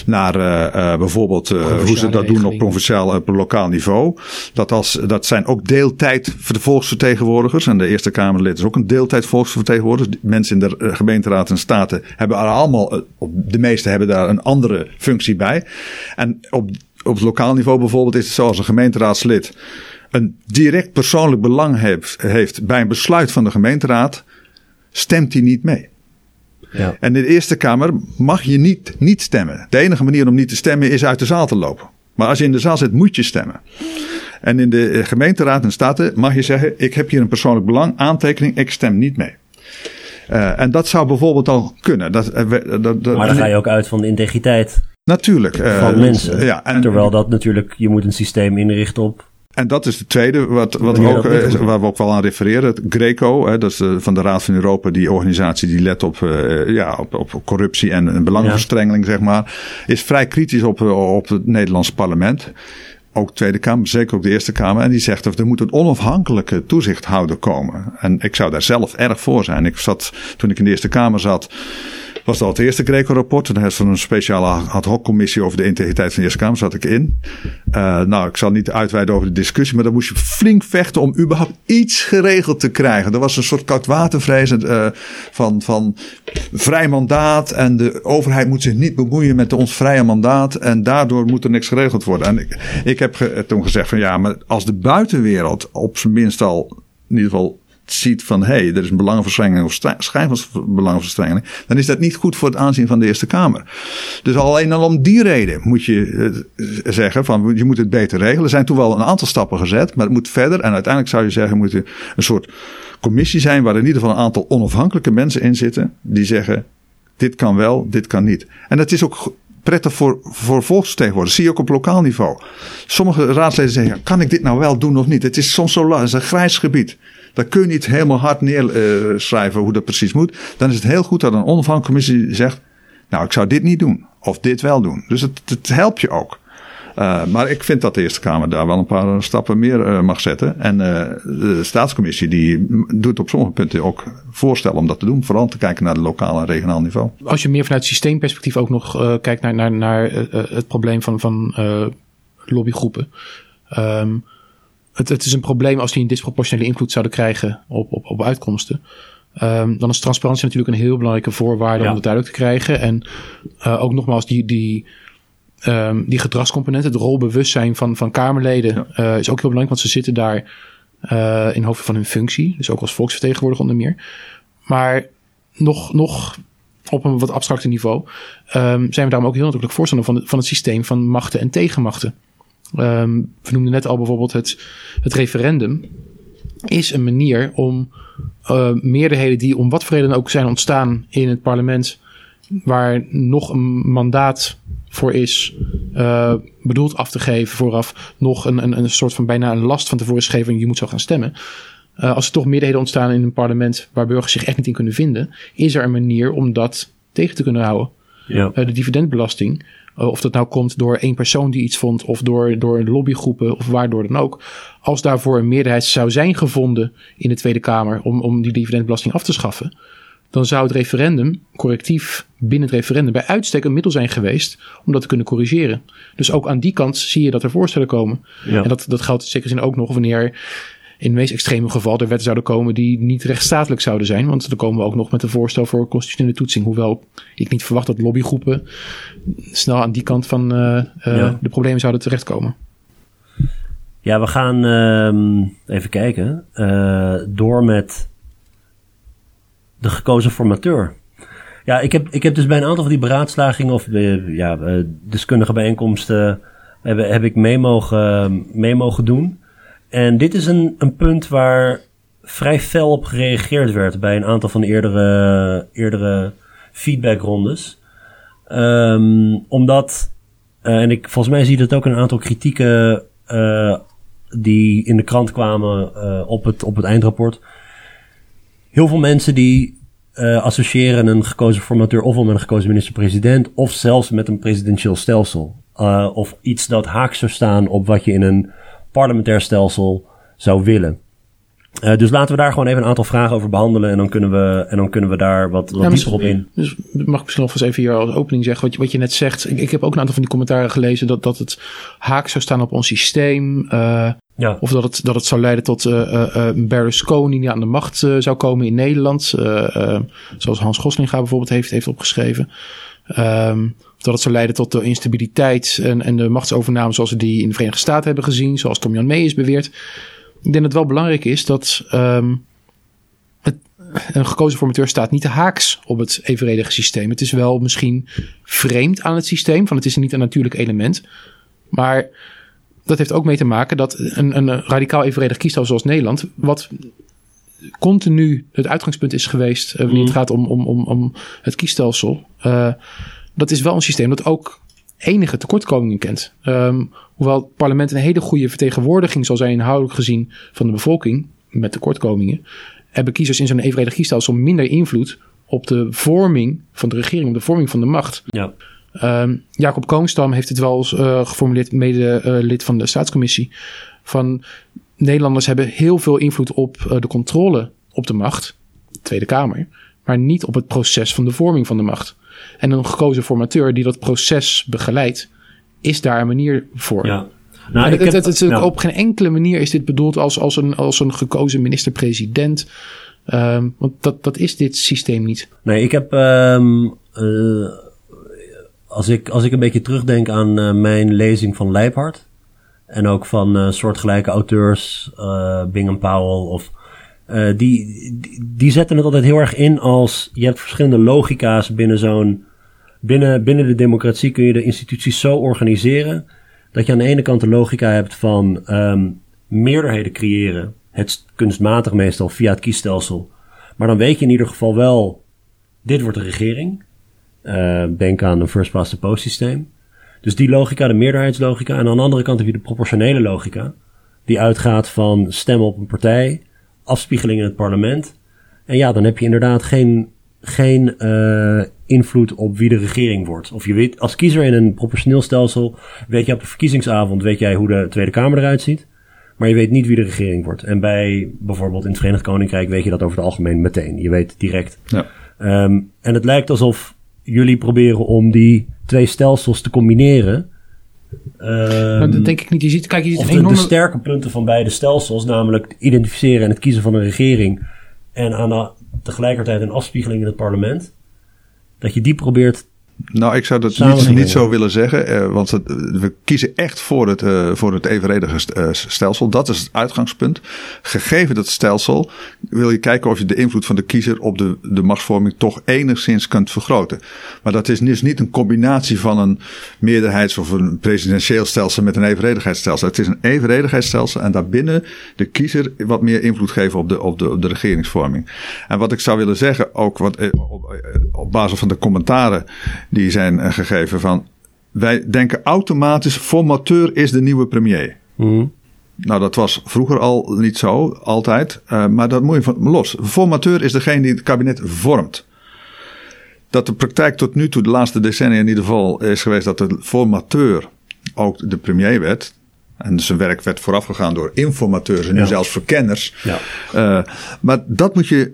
S3: naar uh, bijvoorbeeld hoe ze dat doen op provinciaal op lokaal niveau. Dat, als, dat zijn ook deeltijd voor de volksvertegenwoordigers. En de Eerste Kamerlid is ook een deeltijd volksvertegenwoordigers. Mensen in de gemeenteraad en staten hebben er allemaal, de meeste hebben daar een andere functie bij. En op, op het lokaal niveau bijvoorbeeld is het zoals een gemeenteraadslid een direct persoonlijk belang heeft, heeft bij een besluit van de gemeenteraad, stemt hij niet mee. Ja. En in de Eerste Kamer mag je niet, niet stemmen. De enige manier om niet te stemmen is uit de zaal te lopen. Maar als je in de zaal zit, moet je stemmen. En in de gemeenteraad en staten mag je zeggen: Ik heb hier een persoonlijk belang, aantekening, ik stem niet mee. Uh, en dat zou bijvoorbeeld al kunnen. Dat, uh,
S1: dat, dat, maar dan ga je ook uit van de integriteit.
S3: Natuurlijk.
S1: Uh, van mensen. Ja, en, Terwijl dat natuurlijk, je moet een systeem inrichten op
S3: en dat is de tweede, wat, wat ook, eh, waar we ook wel aan refereren. Greco, hè, dat is de, van de Raad van Europa, die organisatie die let op, uh, ja, op, op corruptie en, en belangenverstrengeling, zeg maar. Is vrij kritisch op, eh, op het Nederlandse parlement. Ook Tweede Kamer, zeker ook de Eerste Kamer. En die zegt dat er moet een onafhankelijke toezichthouder komen. En ik zou daar zelf erg voor zijn. Ik zat, toen ik in de Eerste Kamer zat, was dat het eerste Greco-rapport. En daar is een speciale ad hoc commissie over de integriteit van de Eerste Kamer zat ik in. Uh, nou, ik zal niet uitweiden over de discussie, maar dan moest je flink vechten om überhaupt iets geregeld te krijgen. Er was een soort koudwatervrees uh, van, van vrij mandaat en de overheid moet zich niet bemoeien met ons vrije mandaat en daardoor moet er niks geregeld worden. En ik, heb toen gezegd van ja, maar als de buitenwereld op zijn minst al in ieder geval ziet van hé, hey, er is een belangenverstrengeling of schijn van belangenverstrengeling, dan is dat niet goed voor het aanzien van de Eerste Kamer. Dus alleen al om die reden moet je uh, zeggen van je moet het beter regelen. Er zijn toen wel een aantal stappen gezet, maar het moet verder. En uiteindelijk zou je zeggen, moet er een soort commissie zijn waar in ieder geval een aantal onafhankelijke mensen in zitten die zeggen dit kan wel, dit kan niet. En dat is ook prettig voor, voor volksvertegenwoordigers. Zie je ook op lokaal niveau. Sommige raadsleden zeggen, kan ik dit nou wel doen of niet? Het is soms zo is een grijs gebied. Dan kun je niet helemaal hard neerschrijven uh, hoe dat precies moet. Dan is het heel goed dat een onafhankelijke zegt: Nou, ik zou dit niet doen. Of dit wel doen. Dus het, het helpt je ook. Uh, maar ik vind dat de Eerste Kamer daar wel een paar stappen meer mag zetten. En de staatscommissie die doet op sommige punten ook voorstellen om dat te doen. Vooral te kijken naar het lokaal en regionaal niveau.
S2: Als je meer vanuit systeemperspectief ook nog kijkt naar, naar, naar het probleem van, van lobbygroepen. Um, het, het is een probleem als die een disproportionele invloed zouden krijgen op, op, op uitkomsten. Um, dan is transparantie natuurlijk een heel belangrijke voorwaarde om dat duidelijk te krijgen. En uh, ook nogmaals, die, die, um, die gedragscomponenten, het rolbewustzijn van, van Kamerleden, ja. uh, is ook heel belangrijk, want ze zitten daar uh, in hoofd van hun functie. Dus ook als volksvertegenwoordiger onder meer. Maar nog, nog op een wat abstracter niveau um, zijn we daarom ook heel natuurlijk voorstander van, van het systeem van machten en tegenmachten. Um, we noemden net al bijvoorbeeld het, het referendum. Is een manier om uh, meerderheden die om wat voor reden ook zijn ontstaan in het parlement, waar nog een mandaat voor is uh, bedoeld af te geven vooraf, nog een, een, een soort van bijna een last van tevoren is gegeven, je moet zo gaan stemmen. Uh, als er toch meerderheden ontstaan in een parlement waar burgers zich echt niet in kunnen vinden, is er een manier om dat tegen te kunnen houden. Ja. de dividendbelasting of dat nou komt door één persoon die iets vond, of door, door lobbygroepen, of waardoor dan ook. Als daarvoor een meerderheid zou zijn gevonden in de Tweede Kamer om, om die dividendbelasting af te schaffen, dan zou het referendum, correctief binnen het referendum, bij uitstek een middel zijn geweest om dat te kunnen corrigeren. Dus ook aan die kant zie je dat er voorstellen komen. Ja. En dat, dat geldt in zekere zin ook nog wanneer in het meest extreme geval er wetten zouden komen die niet rechtsstatelijk zouden zijn. Want dan komen we ook nog met een voorstel voor constitutionele toetsing. Hoewel ik niet verwacht dat lobbygroepen snel aan die kant van uh, uh, de problemen zouden terechtkomen.
S1: Ja, we gaan uh, even kijken. Uh, door met de gekozen formateur. Ja, ik heb, ik heb dus bij een aantal van die beraadslagingen of ja, deskundige bijeenkomsten heb, heb ik mee mogen, mee mogen doen. En dit is een, een punt waar vrij fel op gereageerd werd bij een aantal van de eerdere, eerdere feedbackrondes. Um, omdat, uh, en ik, volgens mij zie je dat ook een aantal kritieken uh, die in de krant kwamen uh, op, het, op het eindrapport. Heel veel mensen die associëren een gekozen formateur ofwel met een gekozen minister-president of zelfs met een presidentieel stelsel. of iets dat haaks zou staan op wat je in een parlementair stelsel zou willen. Uh, dus laten we daar gewoon even een aantal vragen over behandelen. En dan kunnen we, en dan kunnen we daar wat, wat ja, dieper op in.
S2: Dus mag ik misschien nog eens even hier als opening zeggen. Wat je, wat je net zegt. Ik, ik heb ook een aantal van die commentaren gelezen. Dat, dat het haak zou staan op ons systeem. Uh, ja. Of dat het, dat het zou leiden tot uh, Berlusconi die aan de macht zou komen in Nederland. zoals Hans Goslinga bijvoorbeeld heeft, heeft opgeschreven. Um, dat het zou leiden tot de instabiliteit en, en de machtsovername zoals we die in de Verenigde Staten hebben gezien, zoals Tom Jan May is beweerd. Ik denk dat het wel belangrijk is dat um, het, een gekozen formateur staat niet de haaks op het evenredige systeem. Het is wel misschien vreemd aan het systeem, van het is niet een natuurlijk element. Maar dat heeft ook mee te maken dat een, een radicaal evenredig kiesstelsel zoals Nederland, wat continu het uitgangspunt is geweest uh, wanneer het mm. gaat om, om, om, om het kiesstelsel. Uh, dat is wel een systeem dat ook enige tekortkomingen kent. Um, hoewel het parlement een hele goede vertegenwoordiging zal zijn inhoudelijk gezien van de bevolking met tekortkomingen, hebben kiezers in zo'n evenredig kiesstelsel minder invloed op de vorming van de regering, op de vorming van de macht. Ja. Um, Jacob Koonstam heeft het wel eens uh, geformuleerd, mede uh, lid van de staatscommissie, van Nederlanders hebben heel veel invloed op uh, de controle op de macht, de Tweede Kamer, maar niet op het proces van de vorming van de macht. En een gekozen formateur die dat proces begeleidt, is daar een manier voor. Ja. Nou, het, heb, het, het, nou. Op geen enkele manier is dit bedoeld als, als, een, als een gekozen minister-president. Um, want dat, dat is dit systeem niet.
S1: Nee, ik heb. Um, uh, als, ik, als ik een beetje terugdenk aan uh, mijn lezing van Leibhard. En ook van uh, soortgelijke auteurs, Bingham Powell of uh, die, die, zetten het altijd heel erg in als je hebt verschillende logica's binnen zo'n. Binnen, binnen de democratie kun je de instituties zo organiseren dat je aan de ene kant de logica hebt van um, meerderheden creëren. Het kunstmatig meestal via het kiesstelsel. Maar dan weet je in ieder geval wel, dit wordt de regering. Uh, denk aan een first past the post systeem. Dus die logica, de meerderheidslogica. En aan de andere kant heb je de proportionele logica. Die uitgaat van stemmen op een partij afspiegeling in het parlement. En ja, dan heb je inderdaad geen, geen uh, invloed op wie de regering wordt. Of je weet, als kiezer in een proportioneel stelsel, weet je op de verkiezingsavond, weet jij hoe de Tweede Kamer eruit ziet. Maar je weet niet wie de regering wordt. En bij bijvoorbeeld in het Verenigd Koninkrijk weet je dat over het algemeen meteen. Je weet direct. Ja. Ehm, en het lijkt alsof jullie proberen om die twee stelsels te combineren.
S2: Um, dat denk ik niet. Je ziet, kijk, je ziet
S1: of de, enorme... de sterke punten van beide stelsels, namelijk identificeren en het kiezen van een regering. En aan de, tegelijkertijd een afspiegeling in het parlement. Dat je die probeert
S3: nou, ik zou dat niet, niet, zo willen zeggen. Uh, want het, we kiezen echt voor het, uh, voor het evenredige uh, stelsel. Dat is het uitgangspunt. Gegeven dat stelsel wil je kijken of je de invloed van de kiezer op de, de machtsvorming toch enigszins kunt vergroten. Maar dat is dus niet een combinatie van een meerderheids- of een presidentieel stelsel met een evenredigheidsstelsel. Het is een evenredigheidsstelsel en daarbinnen de kiezer wat meer invloed geven op de, op de, op de regeringsvorming. En wat ik zou willen zeggen, ook wat, op, op basis van de commentaren die zijn eh, gegeven van wij denken automatisch formateur is de nieuwe premier. Mm. Nou, dat was vroeger al niet zo, altijd. Uh, maar dat moet je van los. Formateur is degene die het kabinet vormt. Dat de praktijk tot nu toe, de laatste decennia in ieder geval, is geweest dat de formateur ook de premier werd. En zijn werk werd voorafgegaan door informateurs en nu zelfs verkenners. Ja. Uh, maar dat moet je eh,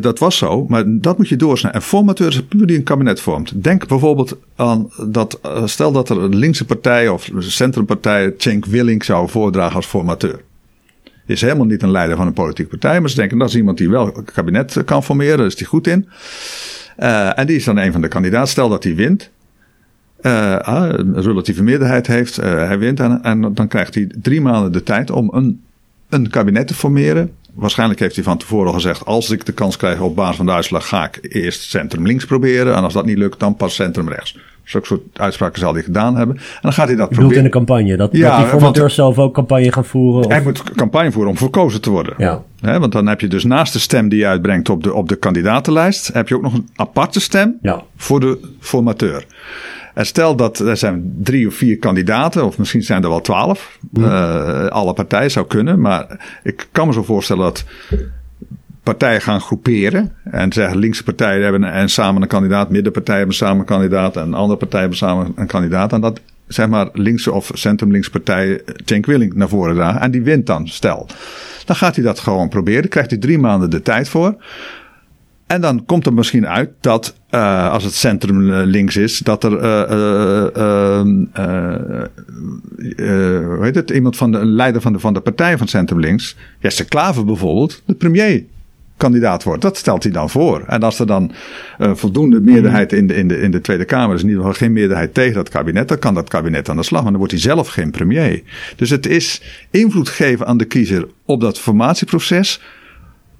S3: dat was zo, maar dat moet je doorsnijden. En formateur is puur die een kabinet vormt. Denk bijvoorbeeld aan dat, eh, stel dat er een linkse partij of centrumpartij Cenk Willink zou voordragen als formateur. Is helemaal niet een leider van een politieke partij, maar ze denken dat is iemand die wel een kabinet kan formeren, daar is die goed in. En die is dan een van de kandidaten. Stel dat hij wint, uh, een relatieve meerderheid heeft, hij wint en, en dan krijgt hij drie maanden de tijd om een, een kabinet te formeren waarschijnlijk heeft hij van tevoren al gezegd: als ik de kans krijg op basis van de uitslag, ga ik eerst centrum links proberen. En als dat niet lukt, dan pas centrum rechts. Zulke soort uitspraken zal hij gedaan hebben. En dan gaat hij dat
S1: je proberen. in de campagne. Dat, ja, dat die formateur zelf ook campagne gaat voeren.
S3: Of? Hij moet campagne voeren om verkozen te worden. Ja. want dan heb je dus naast de stem die je uitbrengt op de, op de kandidatenlijst, heb je ook nog een aparte stem ja. voor de formateur. En stel dat er zijn drie of vier kandidaten, of misschien zijn er wel twaalf. Uh, alle partijen zou kunnen. Maar ik kan me zo voorstellen dat partijen gaan groeperen. En zeggen linkse partijen hebben en samen een kandidaat, middenpartijen hebben samen een kandidaat en andere partijen hebben samen een kandidaat. En dat zeg maar linkse of centrum-linkse partijen Cenk Willing naar voren dragen. En die wint dan, stel. Dan gaat hij dat gewoon proberen. Krijgt hij drie maanden de tijd voor. En dan komt er misschien uit dat uh, als het centrum uh, links is, dat er uh, hoe heet het, iemand van de een leider van de, van de partij van centrum links, Jesse Klaver bijvoorbeeld, de premier kandidaat wordt. Dat stelt hij dan voor. En als er dan voldoende meerderheid in de, in, de, in de Tweede Kamer is, in ieder geval geen meerderheid tegen dat kabinet, dan kan dat kabinet aan de slag. Maar dan wordt hij zelf geen premier. Dus het is invloed geven aan de kiezer op dat formatieproces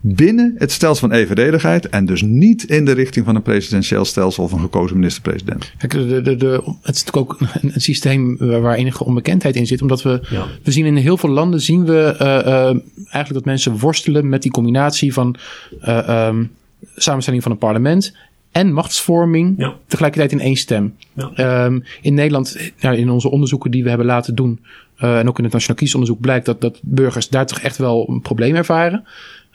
S3: binnen het stelsel van evenredigheid en dus niet in de richting van een presidentieel stelsel of een gekozen minister-president.
S2: Kijk, de, de, de, het is natuurlijk ook een, een systeem waar enige onbekendheid in zit, omdat we, we zien in heel veel landen zien we uh, uh, eigenlijk dat mensen worstelen met die combinatie van uh, um, samenstelling van een parlement en machtsvorming ja. tegelijkertijd in één stem. Ja. Um, in Nederland, nou, in onze onderzoeken die we hebben laten doen, uh, en ook in het Nationaal Kiesonderzoek blijkt dat, dat burgers daar toch echt wel een probleem ervaren.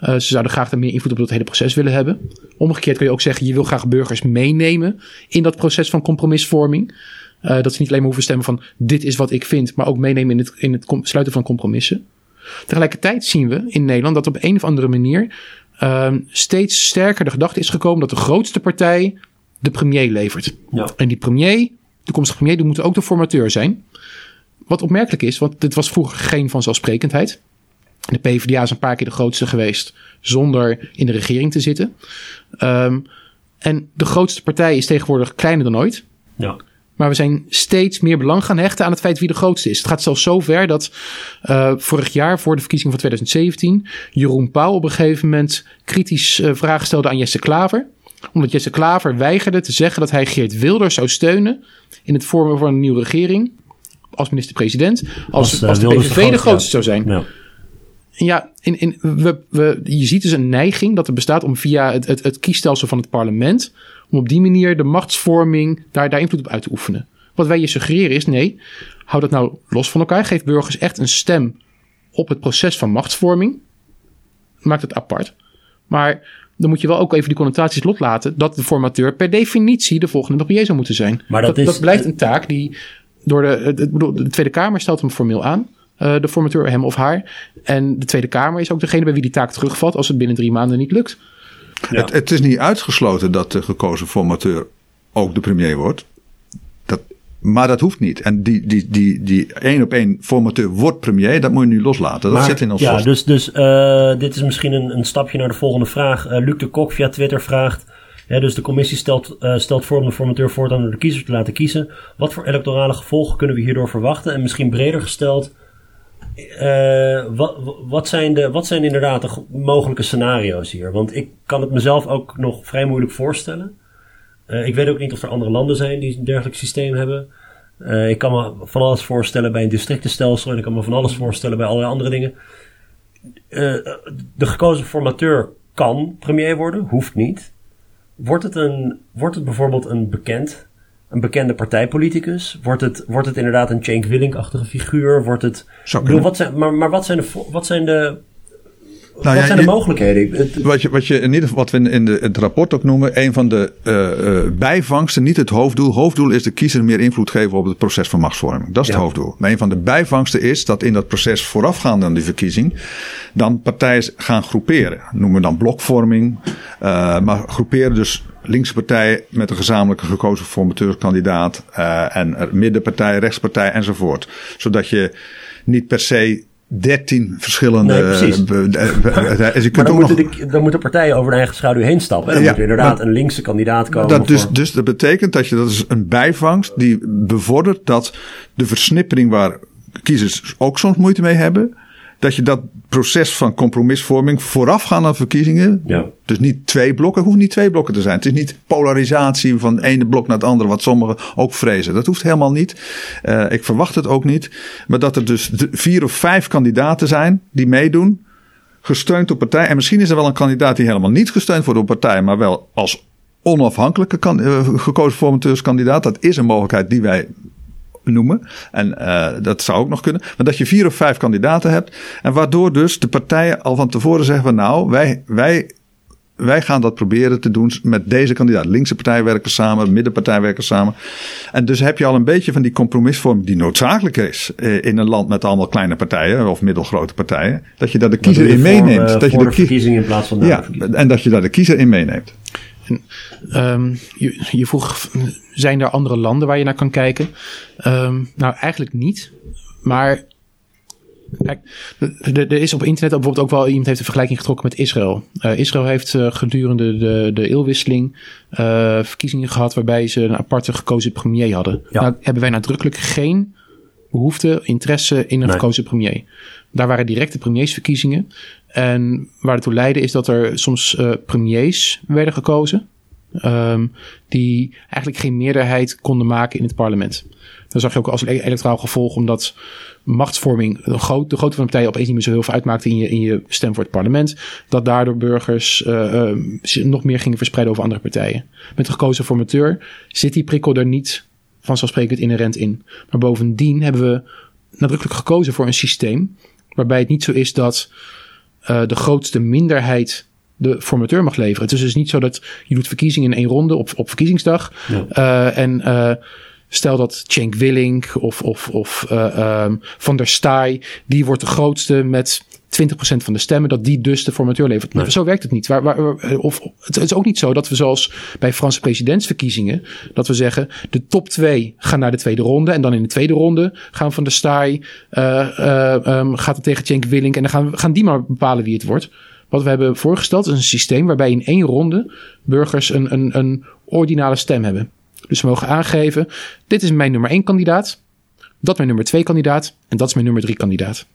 S2: Uh, ze zouden graag daar meer invloed op dat hele proces willen hebben. Omgekeerd kun je ook zeggen, je wil graag burgers meenemen in dat proces van compromisvorming. Uh, dat ze niet alleen maar hoeven stemmen van dit is wat ik vind, maar ook meenemen in het, in het sluiten van compromissen. Tegelijkertijd zien we in Nederland dat op een of andere manier uh, steeds sterker de gedachte is gekomen dat de grootste partij de premier levert. Ja. En die premier, de toekomstige premier, die moet ook de formateur zijn. Wat opmerkelijk is, want dit was vroeger geen vanzelfsprekendheid. De PvdA is een paar keer de grootste geweest zonder in de regering te zitten. Um, en de grootste partij is tegenwoordig kleiner dan ooit. Ja. Maar we zijn steeds meer belang gaan hechten aan het feit wie de grootste is. Het gaat zelfs zo ver dat uh, vorig jaar, voor de verkiezing van 2017, Jeroen Pauw op een gegeven moment kritisch uh, vragen stelde aan Jesse Klaver. Omdat Jesse Klaver weigerde te zeggen dat hij Geert Wilders zou steunen in het vormen van een nieuwe regering. Als minister-president. Als, als, uh, als de PVV de grootste zou zijn. Ja ja, in, in, we, we, je ziet dus een neiging dat er bestaat om via het, het, het kiesstelsel van het parlement, om op die manier de machtsvorming daar, daar invloed op uit te oefenen. Wat wij je suggereren is, nee, hou dat nou los van elkaar. Geef burgers echt een stem op het proces van machtsvorming. Maak het apart. Maar dan moet je wel ook even die connotaties loslaten dat de formateur per definitie de volgende premier zou moeten zijn.
S1: Maar dat,
S2: dat,
S1: is,
S2: dat blijft een taak die door de, de Tweede Kamer stelt hem formeel aan. Uh, de formateur, hem of haar. En de Tweede Kamer is ook degene bij wie die taak terugvalt als het binnen drie maanden niet lukt.
S3: Ja. Het, het, is niet uitgesloten dat de gekozen formateur ook de premier wordt. Dat, maar dat hoeft niet. En die, die, die, die één op één formateur wordt premier, dat moet je nu loslaten. Dat
S1: maar,
S3: zit in ons
S1: Ja, dus, dus uh, dit is misschien een, een stapje naar de volgende vraag. Uh, Luc de Kok via Twitter vraagt. Hè, dus de commissie stelt, uh, stelt voor om de formateur voortaan door de kiezer te laten kiezen. Wat voor electorale gevolgen kunnen we hierdoor verwachten? En misschien breder gesteld, uh, wat, wat, zijn de, wat zijn inderdaad de mogelijke scenario's hier? Want ik kan het mezelf ook nog vrij moeilijk voorstellen. Uh, ik weet ook niet of er andere landen zijn die een dergelijk systeem hebben. Uh, ik kan me van alles voorstellen bij een districtenstelsel en ik kan me van alles voorstellen bij allerlei andere dingen. de gekozen formateur kan premier worden, hoeft niet. Wordt het, een, wordt het bijvoorbeeld een bekend een bekende partijpoliticus? Wordt het, wordt het inderdaad een Cenk Willink-achtige figuur? Wordt het, bedoel, wat zijn, maar, maar wat zijn de, wat zijn de nou, wat ja, zijn de mogelijkheden?
S3: Wat je, wat je in ieder geval, wat we in de, het rapport ook noemen, een van de uh, bijvangsten, niet het hoofddoel. Hoofddoel is de kiezer meer invloed geven op het proces van machtsvorming. Dat is ja. het hoofddoel. Maar een van de bijvangsten is dat in dat proces voorafgaand aan die verkiezing, dan partijen gaan groeperen. Noemen we dan blokvorming. Uh, maar groeperen dus linkse partijen met een gezamenlijke gekozen formateurkandidaat. Uh, en middenpartij, rechtspartij enzovoort. Zodat je niet per se 13 verschillende.
S1: Nee, precies. Je kunt dan, moeten nog... de, dan moeten partijen over hun eigen schaduw heen stappen. Dan ja, moet inderdaad maar, een linkse kandidaat komen.
S3: Dat dus, dus dat betekent dat je dat is een bijvangst die bevordert dat de versnippering waar kiezers ook soms moeite mee hebben dat je dat proces van compromisvorming voorafgaan aan verkiezingen. Ja. Dus niet twee blokken, hoeft niet twee blokken te zijn. Het is niet polarisatie van het ene blok naar het andere, wat sommigen ook vrezen. Dat hoeft helemaal niet. Uh, ik verwacht het ook niet. Maar dat er dus vier of vijf kandidaten zijn die meedoen, gesteund door partij. En misschien is er wel een kandidaat die helemaal niet gesteund wordt door partij, maar wel als onafhankelijke kan, uh, gekozen formateurskandidaat. Dat is een mogelijkheid die wij noemen. En uh, dat zou ook nog kunnen. Maar dat je vier of vijf kandidaten hebt. En waardoor dus de partijen al van tevoren zeggen van nou, wij, wij, wij gaan dat proberen te doen met deze kandidaat. Linkse partijen werken samen, middenpartijen werken samen. En dus heb je al een beetje van die compromisvorm die noodzakelijk is uh, in een land met allemaal kleine partijen of middelgrote partijen. Dat je daar de kiezer in meeneemt. Dat je
S1: de, de verkiezing in plaats van de
S3: ja, En dat je daar de kiezer in meeneemt.
S2: Um, je, je, vroeg, zijn er andere landen waar je naar kan kijken? Um, nou, eigenlijk niet. Maar Kijk, er is op internet bijvoorbeeld ook wel iemand heeft een vergelijking getrokken met Israël. Uh, Israël heeft uh, gedurende de, de eeuwwisseling uh, verkiezingen gehad waarbij ze een aparte gekozen premier hadden. Ja. Nou hebben wij nadrukkelijk geen behoefte, interesse in een nee. gekozen premier. Daar waren directe premiersverkiezingen. En waar het toe leidde is dat er soms uh, premiers werden gekozen. Um, die eigenlijk geen meerderheid konden maken in het parlement. Dat zag je ook als elektoraal gevolg, omdat machtsvorming, de, groot, de grootte van de partijen opeens niet meer zo heel veel uitmaakte in je, in je stem voor het parlement. Dat daardoor burgers uh, uh, nog meer gingen verspreiden over andere partijen. Met de gekozen formateur zit die prikkel er niet vanzelfsprekend inherent in. Maar bovendien hebben we nadrukkelijk gekozen voor een systeem waarbij het niet zo is dat uh, de grootste minderheid de formateur mag leveren. Het is dus niet zo dat je doet verkiezingen in één ronde op, op verkiezingsdag. Ja. Uh, en uh, stel dat Cenk Willink of, of, of uh, um, Van der Staaij, die wordt de grootste met 20% van de stemmen, dat die dus de formateur levert. Nee. Zo werkt het niet. Waar, waar, of, het is ook niet zo dat we zoals bij Franse presidentsverkiezingen, dat we zeggen, de top twee gaan naar de tweede ronde en dan in de tweede ronde gaan Van der Staaij, uh, uh, um, gaat het tegen Cenk Willink en dan gaan, gaan die maar bepalen wie het wordt. Wat we hebben voorgesteld is een systeem waarbij in één ronde burgers een, een, een ordinale stem hebben. Dus we mogen aangeven, dit is mijn nummer één kandidaat, dat mijn nummer twee kandidaat en dat is mijn nummer drie kandidaat.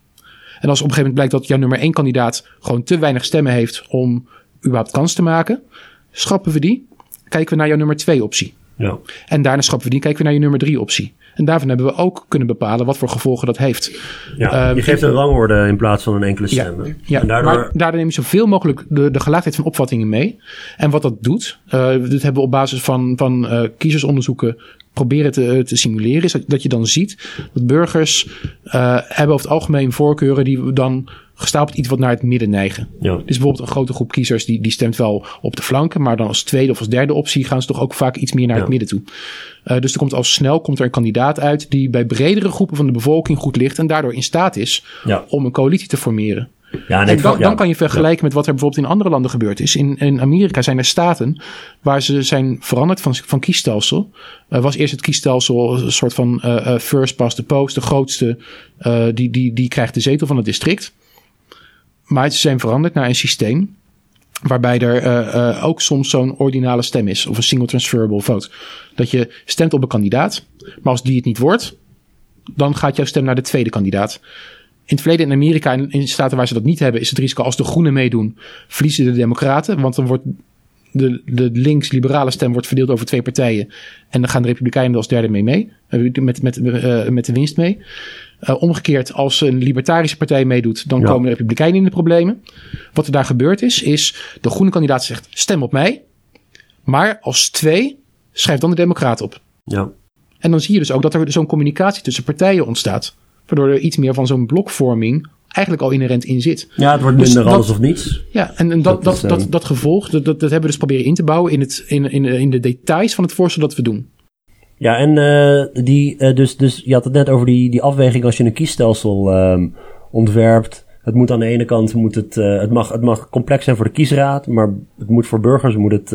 S2: En als op een gegeven moment blijkt dat jouw nummer één kandidaat gewoon te weinig stemmen heeft om überhaupt kans te maken, schrappen we die, kijken we naar jouw nummer twee optie.
S1: Ja.
S2: En daarna schrappen we die, kijken we naar je nummer drie optie. En daarvan hebben we ook kunnen bepalen wat voor gevolgen dat heeft.
S1: Ja, uh, je geeft een rangorde in plaats van een enkele stem.
S2: Ja, ja en daardoor... maar daardoor neem je zoveel mogelijk de, de gelaagdheid van opvattingen mee. En wat dat doet, uh, dit hebben we op basis van, van uh, kiezersonderzoeken proberen te, te simuleren, is dat, dat je dan ziet dat burgers hebben over het algemeen voorkeuren die dan gestapeld iets wat naar het midden neigen.
S1: Ja.
S2: Dus bijvoorbeeld een grote groep kiezers die, die stemt wel op de flanken, maar dan als tweede of als derde optie gaan ze toch ook vaak iets meer naar
S1: Ja.
S2: het midden toe. Eh, dus er komt al snel komt er een kandidaat uit die bij bredere groepen van de bevolking goed ligt en daardoor in staat is
S1: Ja.
S2: om een coalitie te formeren.
S1: Ja,
S2: En dan, dan kan je vergelijken met wat er bijvoorbeeld in andere landen gebeurd is. In, in Amerika zijn er staten waar ze zijn veranderd van, van kiesstelsel. Er was eerst het kiesstelsel een soort van eh, eh, first past the post. De grootste, eh, die, die, die krijgt de zetel van het district. Maar ze zijn veranderd naar een systeem waarbij er ook soms zo'n ordinale stem is. Of een single transferable vote. Dat je stemt op een kandidaat. Maar als die het niet wordt, dan gaat jouw stem naar de tweede kandidaat. In het verleden in Amerika en in staten waar ze dat niet hebben, is het risico als de groenen meedoen, verliezen de democraten. Want dan wordt de, de links-liberale stem wordt verdeeld over twee partijen. En dan gaan de republikeinen als derde mee mee. eh, Met, met, eh, met de winst mee. Eh, omgekeerd, als een libertarische partij meedoet, dan
S1: Ja.
S2: komen de republikeinen in de problemen. Wat er daar gebeurd is, is de groene kandidaat zegt stem op mij. Maar als twee, schrijf dan de democraat op.
S1: Ja.
S2: En dan zie je dus ook dat er zo'n communicatie tussen partijen ontstaat. Waardoor er iets meer van zo'n blokvorming eigenlijk al inherent in zit.
S1: ja, het wordt
S2: Dus
S1: minder
S2: dat-
S1: alles of niets.
S2: Ja, en, en dat,
S1: Dat
S2: dat,
S1: eh,
S2: dat, gevolg, dat, dat, dat hebben we dus proberen in te bouwen in, het, in, in, in de details van het voorstel dat we doen.
S1: Ja, en eh, die, eh, dus, dus je had het net over die, die afweging als je een kiesstelsel ehm, ontwerpt. Het moet aan de ene kant, moet het, het, mag, het mag complex zijn voor de kiesraad, maar het moet voor burgers moet het